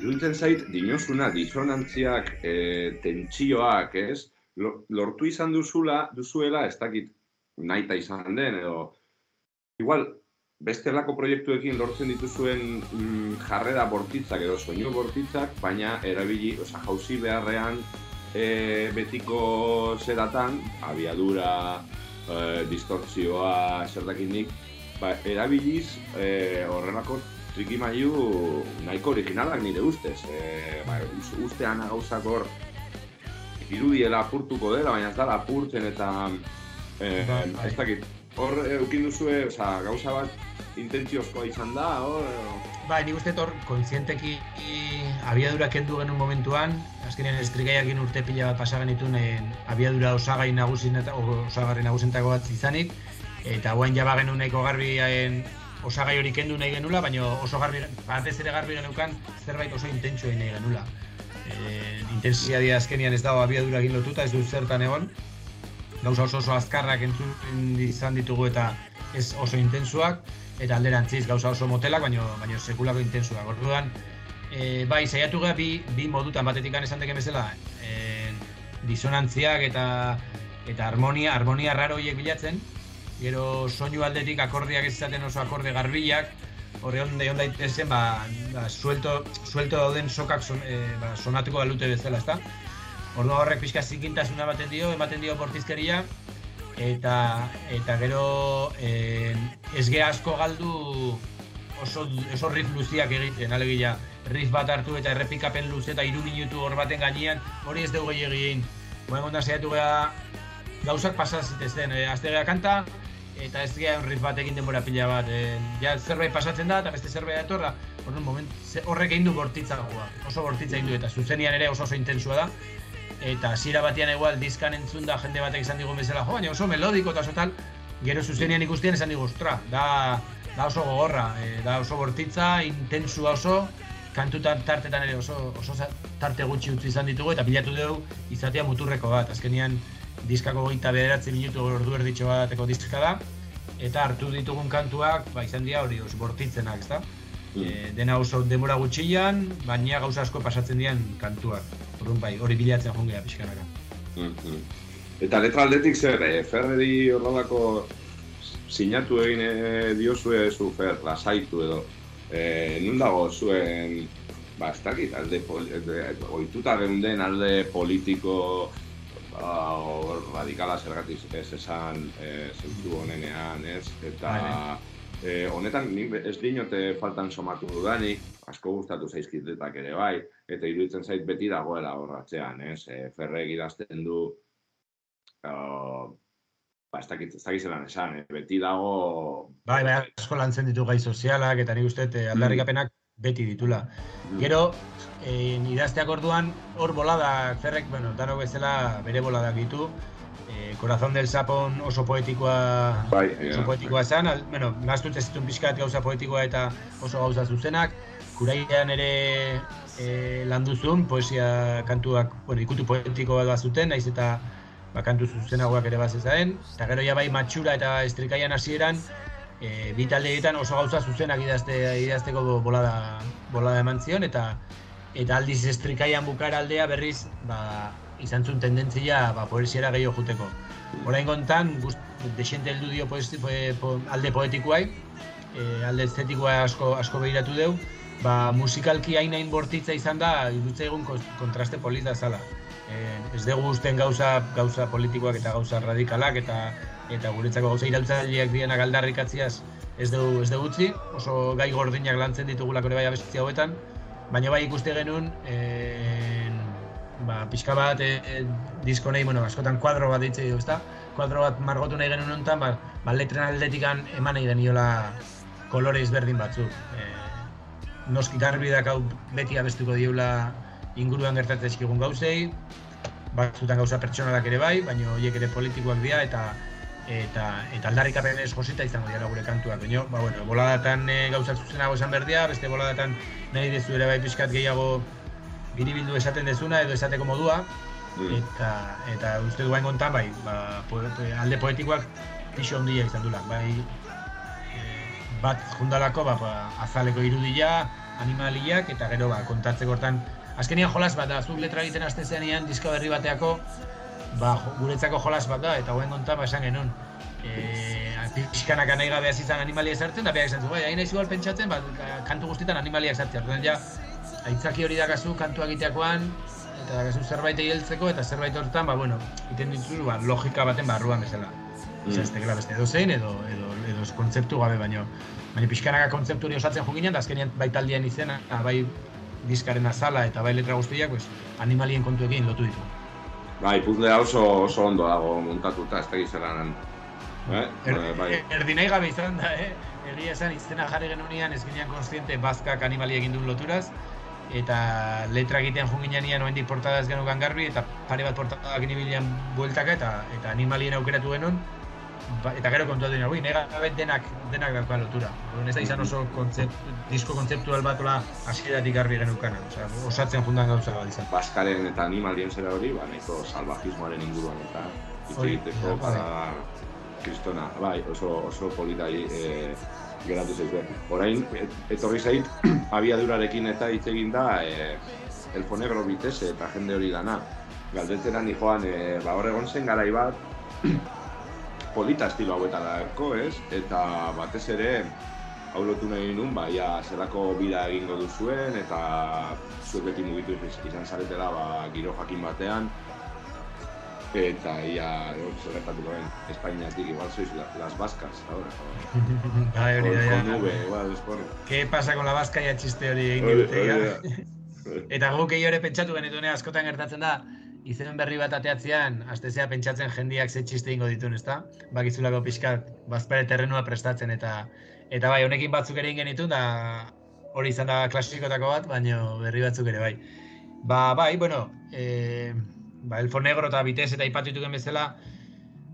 Iruditzen zait, dinozuna, disonantziak, e, tentsioak, ez? Lo- Lortu izan duzula, duzuela, ez dakit naita izan den, edo... Igual, bestelako proiektuekin lortzen dituzuen mm, jarrera bortitzak edo soinu bortitzak, baina erabili, oza, jauzi beharrean e, betiko zeratan, abiadura, e, distortzioa, zer dakinik, ba, erabiliz e, horrelako trikimailu nahiko originalak nire ustez. E, ba, us- ustean gauzak hor irudiela apurtuko dela, baina ez dela apurtzen eta e, Bai, bai. ez dakit. Hor eukin duzue, oza, gauza bat intentziozkoa izan da, hor... Bai, nik uste hor, kontzienteki abiadura kendu genuen momentuan, azkenean estrigaiakin urte pila bat pasa genituen eh, abiadura osagai nagusin eta osagarri nagusentako bat izanik, eta guain jaba genuen nahiko garbi eh, osagai hori kendu nahi genula, baina oso garbi, batez ere garbi geneukan zerbait oso intentsua nahi genula. E, intensiadia azkenean ez dago abiadura egin lotuta, ez du zertan egon, gauza oso oso azkarrak entzun izan ditugu eta ez oso intensuak, eta alderantziz gauza oso motelak, baino, baino sekulako intensuak. Orduan, e, bai, saiatu gara bi, bi modutan batetik esan deken bezala, e, disonantziak eta eta harmonia, harmonia raro horiek bilatzen, gero soinu aldetik akordeak ez izaten oso akorde garbilak, horre on daitezen, ba, ba, suelto, suelto dauden sokak son, e, ba, sonatuko balute bezala, ezta? Orduan horrek pixka zikintasuna ematen dio, ematen dio bortizkeria, eta eta gero eh, ez ge asko galdu oso, oso riff luziak egiten, alegia riff bat hartu eta errepikapen luze eta iru minutu hor baten gainean, hori ez dugu egin. Boen gonda saiatu gara gauzak pasa zitezen, e, azte gara kanta, eta ez gara riff bat egin denbora pila bat. E, ja zerbait pasatzen da, eta beste zerbait etorra, Orduan, moment, horrek egin du bortitzagoa, oso bortitza egin du, eta zuzenian ere oso oso intensua da. Eta hasiera batean igual diskan entzun da jende batek izan digun bezala, jo, baina oso melodiko eta oso tal, gero zuzenian ikustean esan digu, ostra, da, da oso gogorra, e, da oso bortitza, intensua oso, kantu tar- tartetan ere oso, oso tarte gutxi utzi izan ditugu, eta bilatu dugu izatea muturreko bat, azkenian diskako goita bederatzi minutu ordu erditxo bateko diska da, eta hartu ditugun kantuak, ba, izan dira hori oso bortitzenak, ezta? E, dena oso denbora gutxian, baina gauza asko pasatzen dian kantuak. Orduan bai, hori bilatzen jongea pixkanaka. Mhm. Eta letra aldetik zer, e, Ferreri horrelako sinatu egin e, diozue zu Fer, lasaitu edo. E, nun dago zuen, ba, ez dakit, alde, pol- de, oituta geunden alde politiko ba, o, radikala zergatik ez esan e, zentzu honenean, ez? Eta e, honetan nik ez dinote faltan somatu dudanik, asko gustatu zaizkitetak ere bai, eta iruditzen zait beti dagoela horratzean, ez? E, ferrek idazten du, uh, ba, ez dakit, ez dakit zelan esan, eh? beti dago... Bai, bai, asko lantzen ditu gai sozialak, eta nik uste eh, aldarrikapenak beti ditula. Gero, eh, idazteak orduan, hor bolada, zerrek, bueno, danok bezala bere boladak ditu. Eh, Corazón del Sapon oso poetikoa, Bai, oso poetikoa esan, al, bueno, gaztut ez ditun pixkat gauza poetikoa eta oso gauza zuzenak. Kuraian ere e, landuzun, poesia kantuak, bueno, ikutu poetikoa da zuten, naiz eta ba, kantu zuzenagoak ere bazezaen. Eta gero ja bai matxura eta estrikaian hasieran, e, bi taldeetan oso gauza zuzenak idazte, idazteko bolada, bolada eman zion, eta eta aldiz estrikaian bukara aldea berriz ba, izan zuen tendentzia ba, poesiera gehiago juteko. Orain gontan, desente heldu dio poesi, poe, po, alde poetikoai, e, alde estetikoa asko, asko behiratu deu, ba, musikalki hain hain bortitza izan da, irutza egun kontraste polita zala. E, ez dugu usten gauza, gauza politikoak eta gauza radikalak eta eta guretzako gauza iraultzaileak dienak aldarrikatziaz ez dugu, ez dugu utzi, oso gai gordinak lantzen ditugulako ere bai abesti hauetan, baina bai ikuste genuen, e, ba, pixka bat e, e, disko nahi, bueno, askotan kuadro bat ditze dugu, ezta? Kuadro bat margotu nahi genuen honetan, ba, ba letren aldetikan eman nahi geniola kolore ezberdin batzuk. E, noski garbi dakau beti abestuko diula inguruan gertatzen eskigun gauzei, batzutan gauza pertsonalak ere bai, baina horiek ere politikoak dira eta eta eta aldarrikapen ez josita izango dira gure kantuak. Baina, ba bueno, boladatan e, gauzak zuzenago esan berdia, beste boladatan nahi dezu ere bai pixkat gehiago biribildu esaten dezuna edo esateko modua, eta eta uste duen kontan bai, ba, po, alde poetikoak pixo handia izan dula, bai e, bat jundalako ba, ba, azaleko irudia, animaliak eta gero ba, kontatzeko hortan. Azkenian jolas bat da, zuk letra egiten hasten zenean disko berri bateako, ba, guretzako jolas bat da, eta hoen konta ba, esan genuen. E, pixkanak nahi gabe izan animaliak sartzen, da behar izan zu, bai, hain igual pentsatzen, ba, kantu guztietan animaliak sartzea. Orduan ja, aitzaki hori dakazu kantua egiteakoan, eta dakazu zerbait heltzeko eta zerbait hortan, ba, bueno, egiten dituzu, ba, logika baten barruan bezala. Mm. Ez tekela beste edo zein, edo, edo, edo ez kontzeptu gabe, baino, baina pixkanaka kontzeptu hori osatzen jo ginen, da azkenean bai taldean izena, bai diskaren azala eta bai letra guztiak, pues, animalien kontuekin lotu ditu. Bai, puzzlea oso, oso ondo dago montatuta, ez tegiz zelan. Eh? Er, Eh, bai. Erdi nahi gabe izan da, eh? Egia esan izena jarri genunean ez ginean konstiente bazkak animali egin duen loturaz, eta letra egiten jo ginean oendik portada ez genukan garbi, eta pare bat portadak inibilian bueltaka, eta, eta animalien aukeratu genuen, eta gero kontuatu dira, ui, nega gabe denak, denak dauka lotura. Orduan ez da izan oso kontzept, disko kontzeptual bat ola hasieratik garbi genukana, osea, osatzen jundan gauza bat izan. Baskaren eta animalien zera hori, ba, nahiko salvajismoaren inguruan eta hitz Hori, egiteko ja, bai. para kristona, bai, oso, oso politai e, geratu zaizue. Orain, et, etorri zait, abiadurarekin eta hitz egin da, e, elfonegro bitez eta jende hori dana. Galdetzera ni joan, e, ba, hor egon zen garai bat, polita estilo hauetarako, ez? Eta batez ere, hau lotu nahi nuen, ba, ia, zelako bida egingo duzuen, eta zuek beti mugitu iz- izan zaretela, ba, giro jakin batean, eta ia, zer gertatuko den, Espainiatik, igual sois la- las vascas, ahora. Bai, hori da, ja. ¿Qué pasa con la vasca ya txiste hori egin da. Eta guk ere pentsatu genituen askotan gertatzen da, izen berri bat ateatzean, astezea pentsatzen jendiak ze txiste ingo dituen, ezta? Bakizulako pixkat, bazpare terrenua prestatzen eta eta bai, honekin batzuk ere genituen, da hori izan da klasikotako bat, baino berri batzuk ere bai. Ba, bai, bueno, e, ba, Elfo Negro eta Bitez eta ipatu dituken bezala,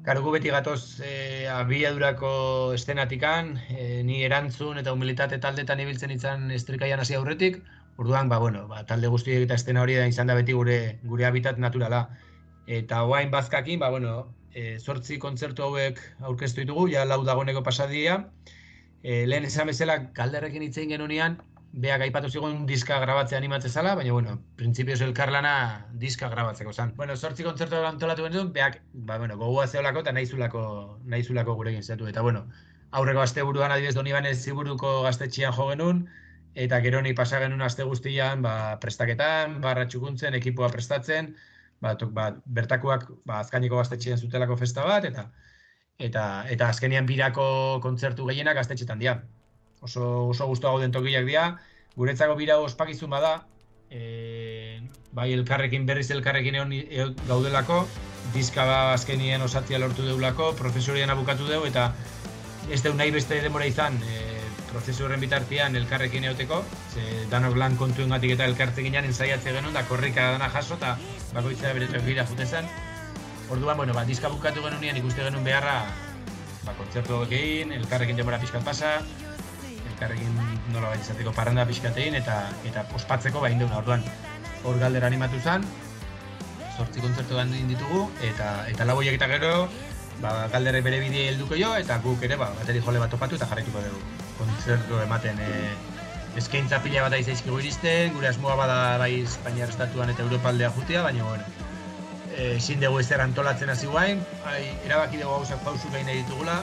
Karo, gu beti gatoz e, abiadurako estenatikan, e, ni erantzun eta humilitate taldetan ibiltzen izan estrikaian hasi aurretik, orduan, ba, bueno, ba, talde guztiek eta estena hori da izan da beti gure gure habitat naturala. Eta oain bazkakin, ba, bueno, e, zortzi kontzertu hauek aurkeztu ditugu, ja lau dagoneko pasadia. E, lehen esan bezala, galderrekin hitz egin genunean, beak aipatu zigun diska grabatzea animatze zala, baina, bueno, printzipioz elkarlana diska grabatzeko zan. Bueno, sortzi kontzertu antolatu genuen, beak, ba, bueno, gogoa zeolako eta nahizulako, nahizulako gurekin zatu. Eta, bueno, aurreko asteburuan adibidez Donibane Ziburuko gaztetxean jo genuen, eta gero ni pasa genuen aste guztian, ba, prestaketan, barra txukuntzen, ekipoa prestatzen, ba, tok, ba, bertakoak ba, azkainiko gaztetxean zutelako festa bat, eta eta eta azkenian birako kontzertu gehienak gaztetxetan dira. Oso, oso guztua gauden tokiak dira, guretzako bira ospakizun bada, e, bai elkarrekin berriz elkarrekin egon, egon gaudelako, diska ba azkenien osatzea lortu deulako, profesorian abukatu deu, eta ez deu nahi beste demora izan, e, prozesu horren bitartean elkarrekin eoteko, ze danok lan kontuengatik eta elkartze ginen ensaiatze genuen, da korrika dana jaso, eta bakoitzea bere tokira jute zen. Orduan, bueno, ba, diska bukatu genunean ikuste genuen beharra, ba, kontzertu egin, elkarrekin denbora pixkat pasa, elkarrekin nola baita izateko parranda pixkatein, eta eta ospatzeko bain deuna, orduan, hor galdera animatu zen, sortzi kontzertu egin ditugu, eta eta lau horiek eta gero, ba, galdere bere bidea helduko jo, eta guk ere, ba, bateri jole bat topatu eta jarraituko dugu. Kontzertu ematen e, eskaintza pila bat aizaizkigu iristen, gure asmoa bada bai Espainiar estatuan eta Europa aldea jutea, baina bueno, e, ezin dugu ezer antolatzen hasi guain, erabaki dugu gauzak pausu gain nahi ditugula,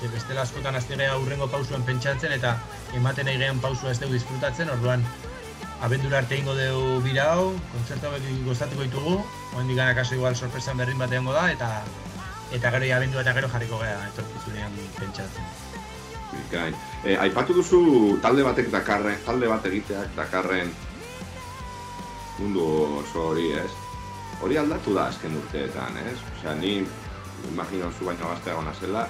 ze bestela askotan aztegea aurrengo pausuen pentsatzen eta ematen nahi gehan pausua ez dugu disfrutatzen, orduan abendura arte ingo dugu bira hau, kontzertu hauek gozatuko ditugu, oendik gana kaso igual sorpresan berrin bat da, eta eta gero ja abendua eta gero jarriko gea etorkizunean pentsatzen. Gain. E, aipatu duzu talde batek dakarren, talde bat egiteak dakarren mundu oso hori, ez? Hori aldatu da azken urteetan, ez? Osea, ni imagino zu baino gazteago zela,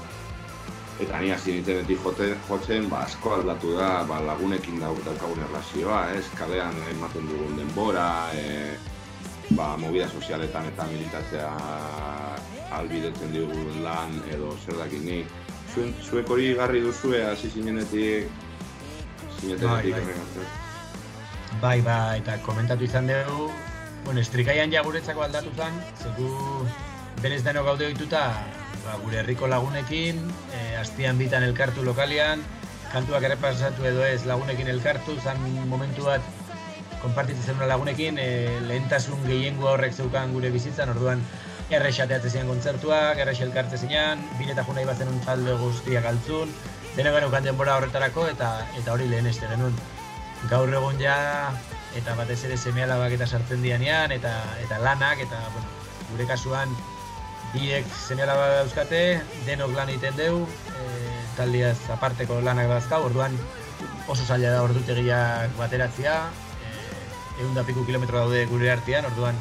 eta ni hasi nintenetik joten, jotzen, ba, asko aldatu da, ba, lagunekin dau, daukagun erlazioa, ez? Kalean ematen dugun denbora, e, ba, movida sozialetan eta militatzea albidetzen digun lan edo zer dakit nik. Zuen, zuek hori garri duzue hasi zinenetik, zinenetik Bai, bai. hemen arte. Bai, ba, eta komentatu izan dugu, bueno, estrikaian ja guretzako aldatu zen, zeku berez deno gaude ohituta, ba, gure herriko lagunekin, e, astian bitan elkartu lokalian, kantuak errepasatu edo ez lagunekin elkartu, zan momentu bat konpartitzen zenuna lagunekin, e, lehentasun gehiengo horrek zeukan gure bizitzan, orduan errexateatzen ziren kontzertuak, errex elkartzen zinean, bireta jo nahi bazen talde guztiak altzun, dena geneukan denbora horretarako eta eta hori lehen este genuen. Gaur egun ja, eta batez ere seme eta sartzen dianean, eta, eta lanak, eta bueno, gure kasuan biek seme alaba dauzkate, denok lan egiten deu, e, taldiaz aparteko lanak dauzkau, orduan oso zaila da ordutegiak bateratzea, egun da piku kilometro daude gure artean, orduan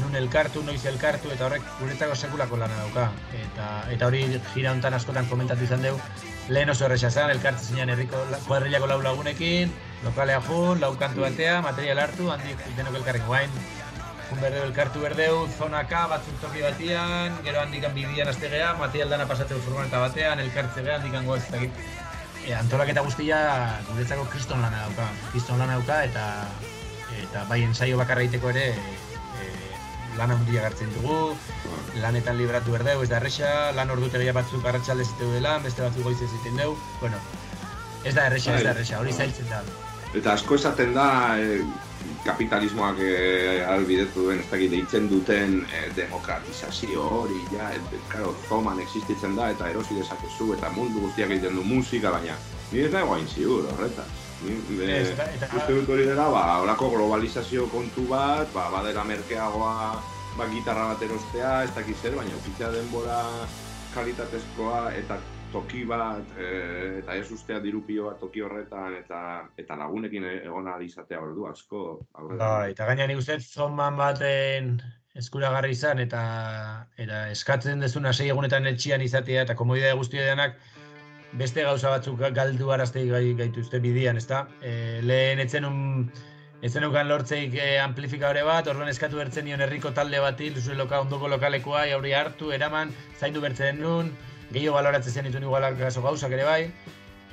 nun elkartu, noiz elkartu, eta horrek guretzako sekulako lana dauka. Eta, eta hori gira hontan askotan komentatu izan dugu, lehen oso erresa zen, elkartu zinean herriko kuadrillako lau lagunekin, lokalea jun, lau kantu batea, material hartu, handik denok elkarren guain, jun berdeu elkartu berdeu, zonaka, batzuk toki batian, gero handikan bidian aztegea, material dana pasatzeu furgoneta batean, elkartze beha, handikan goaz, ez dakit. E, antolaketa guztia guretzako kriston lana dauka, kriston lana dauka, eta eta bai ensaio bakarra egiteko ere e, lan handia gartzen dugu, lanetan libratu berdeu, ez da erresa, lan ordutegia batzuk arratsalde zitu dela, beste batzuk goiz egiten dugu, bueno, ez da erresa, ez da erresa, hori zailtzen da. Eta asko esaten da, eh, kapitalismoak eh, albidetu duen, ez dakit deitzen duten eh, demokratizazio hori, ja, et, karo, zoman existitzen da, eta erosi dezakezu, eta mundu guztiak egiten du musika, baina, ni ez da egoain ziur, horretaz. Ni, e, Ez da- eta- uste dut hori dela, ba, horako globalizazio kontu bat, ba, badera merkeagoa, ba, gitarra bat erostea, ez dakiz zer, baina ukitzea denbora kalitatezkoa eta toki bat, e, eta ez ustea dirupio bat toki horretan, eta eta lagunekin egon izatea ordu asko. aurrera. Bai, eta gaina nik uste zoman baten eskuragarri izan eta eta eskatzen dezuna sei egunetan etxian izatea eta komodidade guztia denak beste gauza batzuk galdu arazte gai, gaituzte bidian, ezta? E, lehen etzen un etzen ukan lortzeik e, amplifikadore bat, orduan eskatu bertzen nion herriko talde bati, zure loka, ondoko lokalekoa, jauri hartu, eraman, zaindu bertzen nun, gehiago baloratzen zen dituen igualak kaso gauzak ere bai,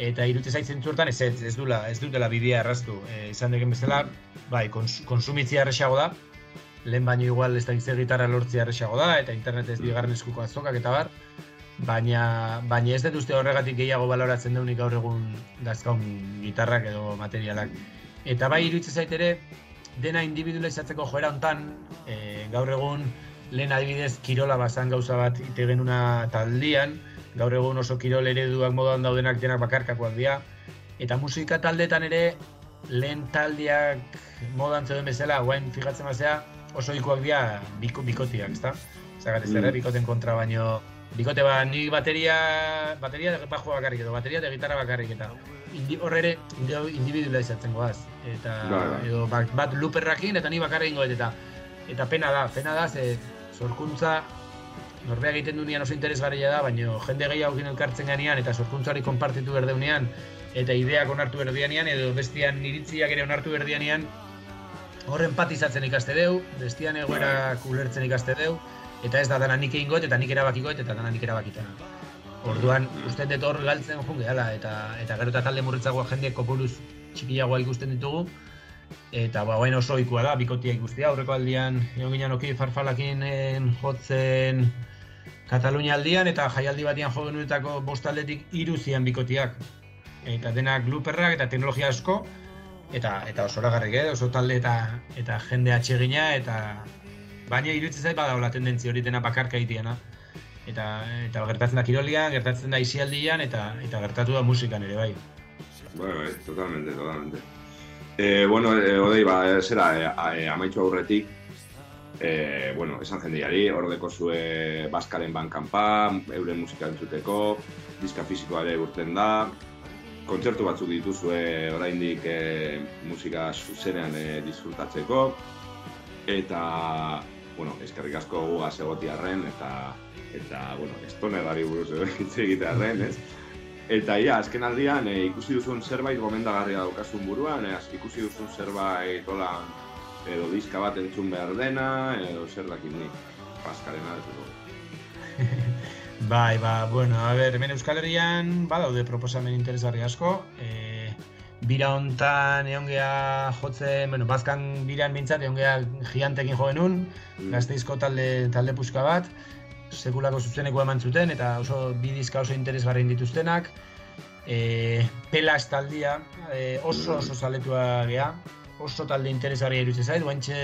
eta irute zaitzen zurtan ez, ez, ez, dula, ez dutela bidea erraztu. E, izan deken bezala, bai, kons, konsumitzia erresago da, lehen baino igual ez da gitarra lortzia erresago da, eta internetez bigarren eskuko azokak eta bar, baina, baina ez dut uste horregatik gehiago baloratzen deunik gaur egun dazkaun gitarrak edo materialak. Eta bai iruditzen zait ere, dena individualizatzeko joera hontan, e, gaur egun lehen adibidez kirola bazan gauza bat ite genuna taldian, gaur egun oso kirol ereduak modan daudenak denak bakarkakoak dira, eta musika taldetan ere lehen taldiak modan zeuden bezala, guain fijatzen bazea, oso ikuak dira biko, bikotiak, ezta? Zagatez ere, Mm. bikoten kontra baino, bikote ba, ni bateria, bateria de bajo bakarrik edo, bateria de gitarra bakarrik eta indi, horre ere indi- individualizatzen goaz. Eta, Bai, bai. edo bat, bat luperrakin eta ni bakarrik ingo eta eta pena da, pena da, ze sorkuntza norbeak egiten dunean oso interesgarria da, baina jende gehiagokin elkartzen ganean eta sorkuntzari konpartitu berdeunean eta ideak onartu berdianean edo bestian iritziak ere onartu berdianean horren empatizatzen ikaste deu, bestian egoerak ulertzen ikaste deu, eta ez da dana nik egingoet eta nik erabakikoet eta dana nik erabakitena. Orduan, uste dut hor galtzen joan gehala, eta, eta gero eta talde murritzagoa jende kopuruz txikiagoa ikusten ditugu, eta ba, bain oso ohikoa da, bikotia ikustea, aurreko aldian, egon ginen oki farfalakin en, jotzen Katalunia aldian, eta jaialdi batian jo genuetako bost aldetik hiru zian bikotiak. Eta denak luperrak eta teknologia asko, eta eta oso oragarrik, eh? oso talde eta eta jende atsegina eta baina iruditzen zait badagoela tendentzia hori dena bakarka egiteana. Eta eta gertatzen da kirolian, gertatzen da isialdian eta eta gertatu da musikan ere bai. Bai, bai, totalmente, totalmente. Eh, bueno, eh, odei, ba, eh, zera, a- eh, amaitxu aurretik, eh, bueno, esan jendeari, ordeko zue Baskaren bankanpa, euren musika entzuteko, diska fisikoa ere urten da, kontzertu batzuk dituzue oraindik eh, musika zuzenean eh, disfrutatzeko, eta, bueno, eskerrik asko gugaz egotiarren, eta, eta, bueno, estonerari buruz hitz egitearren, ez? Eta ja, azken aldian e, ikusi duzun zerbait gomendagarria daukazun buruan, e, ikusi duzun zerbait hola edo diska bat entzun behar dena, edo zer dakit nik, paskarena ez. Bai, ba, bueno, a ber, hemen Euskal Herrian badaude proposamen interesgarri asko. E, bira hontan egon geha jotzen, bueno, bazkan biran bintzat egon geha gigantekin jo genuen, gazteizko talde, talde puska bat, sekulako zuzeneko eman zuten, eta oso bi diska oso interesgarri dituztenak. E, Pelas taldia e, oso oso zaletua gea, oso talde interesgarria iruditzen zait, guantxe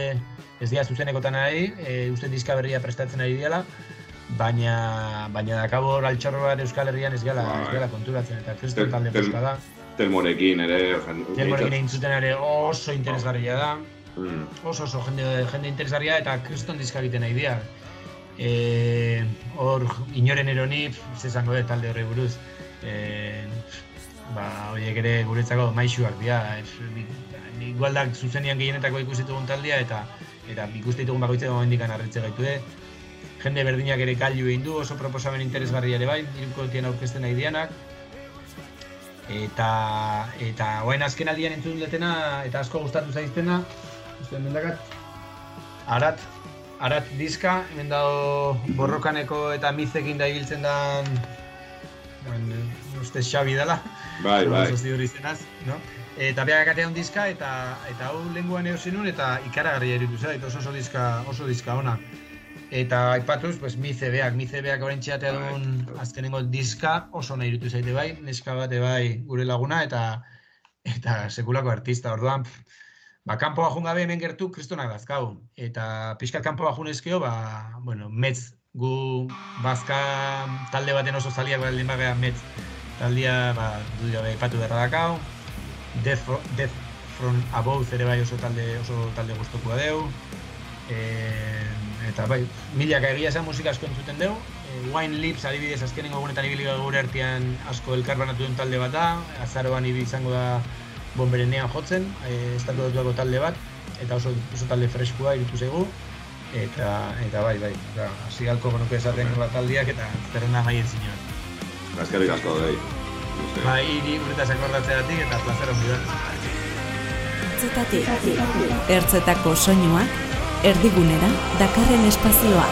ez dira zuzenekotan nahi, e, uste diska berria prestatzen ari diala, baina baina dakabo hor altxorro bat Euskal Herrian ez gala, ez Bai. gala konturatzen, eta kriston talde posta da. Telmorekin ere... Telmorekin egin zuten ere oso interesgarria da, Mm. oso oso jende, jende interesgarria eta kriston diska egiten nahi dira. E, hor, inoren eroni, ez esango dut talde horri buruz, e, ba, horiek ere guretzako maixuak dira. Bi- igualdak zuzenian gehienetako ikusi ditugun taldea eta eta ikuste ditugun bakoitzeko momendikan harritze gaitu Jende berdinak ere kailu egin du, oso proposamen interesgarria ere bai, irukotien aurkezten nahi dianak. Eta, eta oain azken aldian entzun detena, eta asko gustatu zaiztena, uste mendakat, arat, arat diska, hemen dago borrokaneko eta mizekin da ibiltzen dan, bueno, uste Xabi dela, Bai, bai. izenaz, no? Eta beak atean diska, eta eta hau lenguan eosin nun, eta ikaragarria irutu zait, oso oso diska, oso diska ona. Eta aipatuz, pues, Mize beak orain txatea duen azkenengo diska oso nahi irutu zaite bai, neska bate bai gure laguna, eta eta sekulako artista, orduan, ba, kanpoa jun gabe hemen gertu kristonak dazkau. Eta pixkat kanpoa jun ezkeo, ba, bueno, metz, gu bazka talde baten oso zaliak baldin bagea metz taldia, ba, du gabe aipatu berra dakau. Death, Fro- Death from Above ere bai oso talde, oso talde guztokua deu. E, eta bai, milaka egia esan musika asko entzuten deu. E, Wine Lips adibidez azkenengo egunetan ibili gara gure artean asko elkarbanatu duen talde bat da. Azaroan ibi izango da bomberenean jotzen, e, estatu batuako talde bat, eta oso, oso talde freskua irutu zaigu. Eta, eta bai, bai, da, hasi galko genuke esaten nola taldiak eta zerrenda bai zinuen. Eskerrik asko, dei. Bai, hiri urretaz akordatzeatik eta plazer handi bat. Ertzetatik, ertzetako soinuak, erdigunera, dakarren espazioa.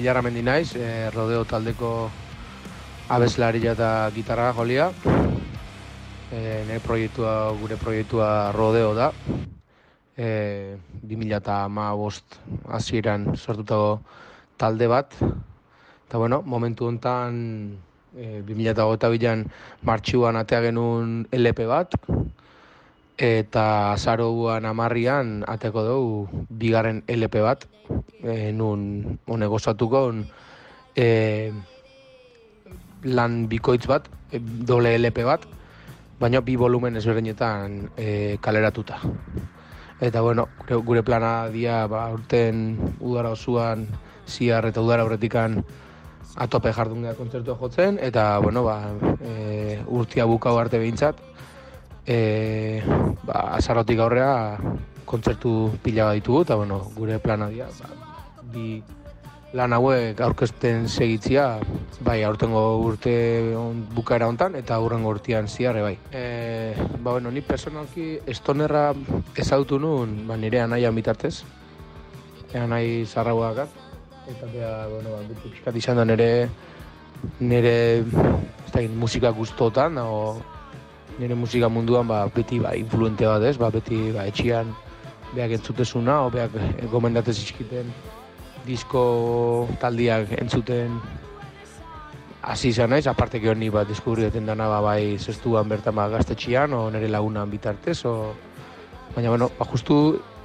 Mikel Ilarramendi naiz, e, rodeo taldeko abeslaria eta gitarra jolia. E, nire proiektua, gure proiektua rodeo da. E, 2008 hasieran sortutako talde bat. Eta bueno, momentu honetan e, 2008an martxuan atea genuen LP bat, eta azaroan amarrian ateko dugu bigarren LP bat, e, nun hone gozatuko e, lan bikoitz bat, e, doble LP bat, baina bi volumen ezberdinetan e, kaleratuta. Eta bueno, gure, gure plana dia ba, urten udara osuan, ziar eta udara horretikan atope jardun gara kontzertua jotzen, eta bueno, ba, e, urtia bukau arte behintzat, e, ba, azarotik aurrea kontzertu pila ditugu, eta bueno, gure plana dia, ba, bi lan hauek aurkezten segitzia, bai, aurtengo urte on, bukaera hontan eta aurrengo urtean ziarre bai. E, ba, bueno, ni personalki estonerra ezautu nun, ba, nire anaian bitartez, anai zarrauak eta bea, bueno, ba, pixkat izan da nire, nire, ez da, musika guztotan, o, nire musika munduan, ba, beti, ba, influente bat ez, ba, beti, ba, etxian, beak entzutezuna, o beak gomendatez izkiten, disko taldiak entzuten. Hasi izan naiz, aparte que honi bat deskubrioten dana ba, bai zestuan bertan ba, gaztetxian, o nire lagunan bitartez, o... baina, bueno, ba, justu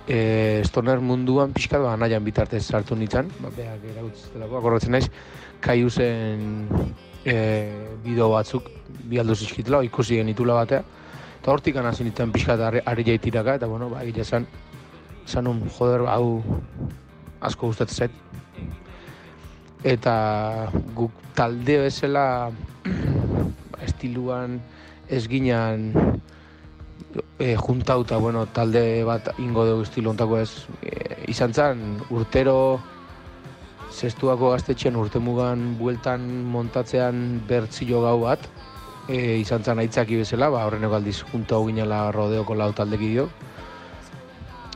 e, stoner munduan pixkat ba, nahian bitartez sartu nintzen, ba, beak erautz delako, akordatzen naiz, kaiuzen e, bideo batzuk bi aldo zizkitela, ikusi genitula batea, eta hortik hasi nintzen pixkat ari, ari jaitiraka, eta bueno, ba, egia esan, esan un, joder, ba, hau asko gustatzen zait. Eta guk talde bezala estiluan ez ginen e, juntauta, bueno, talde bat ingo dugu estilo ontako ez. E, izan zen, urtero zestuako gaztetxean urtemugan bueltan montatzean bertzio gau bat. E, izan zen aitzaki bezala, ba, horreneko aldiz junta ginela rodeoko lau taldeki dio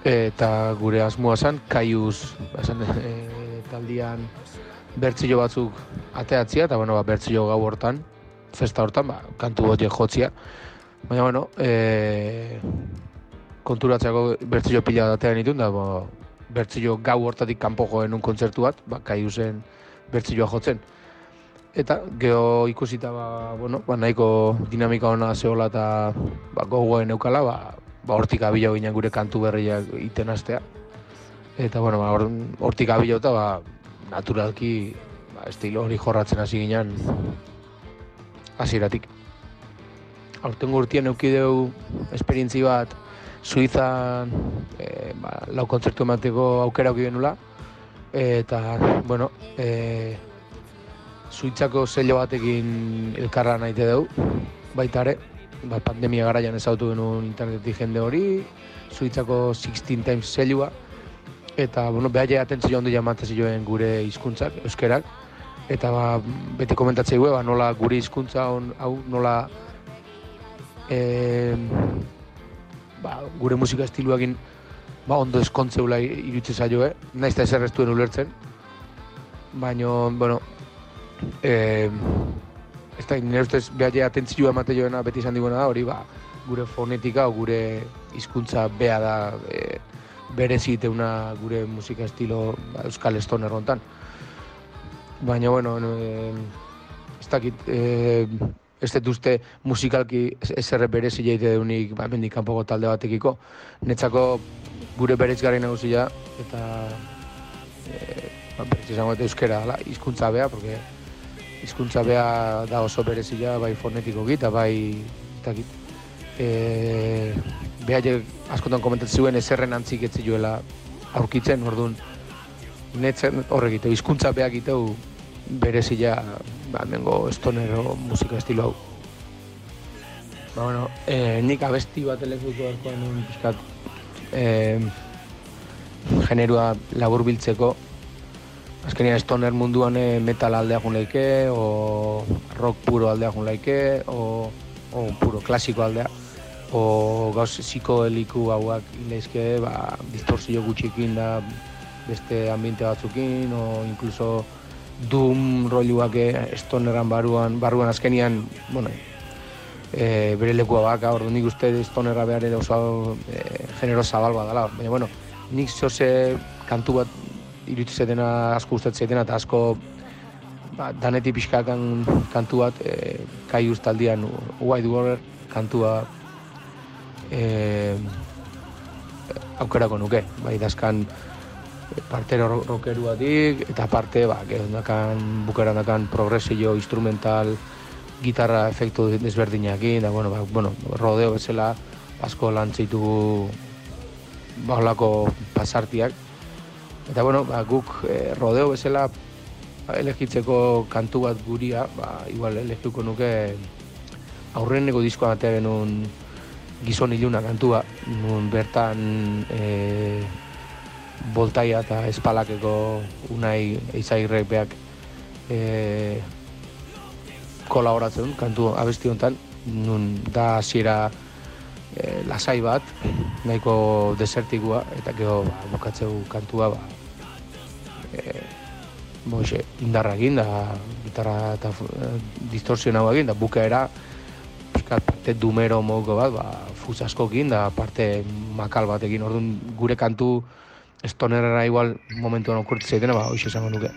eta gure asmoa zen kaiuz esan, e, taldian bertzio batzuk ateatzia eta bueno, ba, bertzio gau hortan festa hortan, ba, kantu hori jotzia baina bueno e, konturatzeako bertzio pila datean ditun da bo, bertzio gau hortatik kanpo joen kontzertu bat ba, kaiuzen bertzioa jotzen eta geho ikusita ba, bueno, ba, nahiko dinamika ona zehola eta ba, gogoen eukala ba, ba, hortik abila ginen gure kantu berriak iten astea. Eta, bueno, ba, hortik abila eta, ba, naturalki, ba, estilo hori jorratzen hasi ginen hasieratik. Aurten gurtien eukideu esperientzi bat Suizan e, ba, lau kontzertu emateko aukera auki genula. Eta, bueno, e, Suitzako zello batekin elkarra naite dugu, baita ere, ba, pandemia garaian ezautu genuen internetik jende hori, Suitzako 16 times zelua, eta, bueno, behar atentzio ondo jamatzen zioen gure hizkuntzak, euskerak, eta ba, beti komentatzei ba, nola gure hizkuntza hau nola e, ba, gure musika estiluakin ba, ondo eskontzeula irutze zaio, eh? naiz eta ezer ez duen ulertzen, baina, bueno, e, ez da, nire ustez behar atentzioa emate joena beti izan diguna da, hori ba, gure fonetika o gure hizkuntza bea da e, berezi iteuna gure musika estilo ba, euskal estoner hontan. Baina, bueno, e, ez dakit, e, ez dut uste musikalki eserre berezi jaite deunik ba, mendik kanpoko talde batekiko. Netzako gure berez garen nagusia eta e, ba, berez izango eta euskera, hizkuntza bea, porque hizkuntza bea da oso berezia bai fonetiko gita, bai takit. E, beha askotan komentatzen zuen ezerren antzik etzi joela aurkitzen, orduan netzen horregite, hizkuntza beha giteu berezia ba, mengo estonero musika estilo hau. Ba, bueno, e, nik abesti bat elezuko asko nuen pizkat e, generua labur biltzeko Azkenean stoner munduan eh, metal aldea jun leike, o rock puro aldea jun leike, o, o puro klasiko aldea. O gauz ziko heliku hauak leizke, ba, distorsio gutxikin da beste ambiente batzukin, o incluso Doom rolluak eh, stoneran baruan, barruan azkenian, bueno, e, bere lekua baka, ordu nik uste stonerra behar ere oso e, genero zabal badala. Baina, bueno, nik zose kantu bat iruditzen dena asko gustatzen dena eta asko ba, danetik pixkakan kantu bat e, kai ustaldian White Warrior kantua e, aukerako nuke, bai dazkan parte ro- rockeru batik, eta parte, ba, gero dakan, bukaran dakan progresio instrumental, gitarra efektu desberdinekin, da, bueno, ba, bueno, rodeo bezala asko lantzeitu ba, pasartiak. Eta, bueno, ba, guk eh, rodeo bezala ba, elegitzeko kantu bat guria, ba, igual elegituko nuke aurreneko diskoa batea genuen gizon iluna kantua, nun bertan e, boltaia eta espalakeko unai eizairrek beak e, kolaboratzen kantu abesti honetan, nun da hasiera e, lasai bat, nahiko desertikua, eta gero ba, bukatzeu kantua ba, e, boxe, indarra egin, da, gitarra eta e, distorsion hau egin, da bukaera, pixkat parte dumero moduko bat, ba, fuz askokin, da parte makal bat egin, orduan gure kantu stonerera igual momentuan okurtu zaitena, ba, hoxe esango nuke.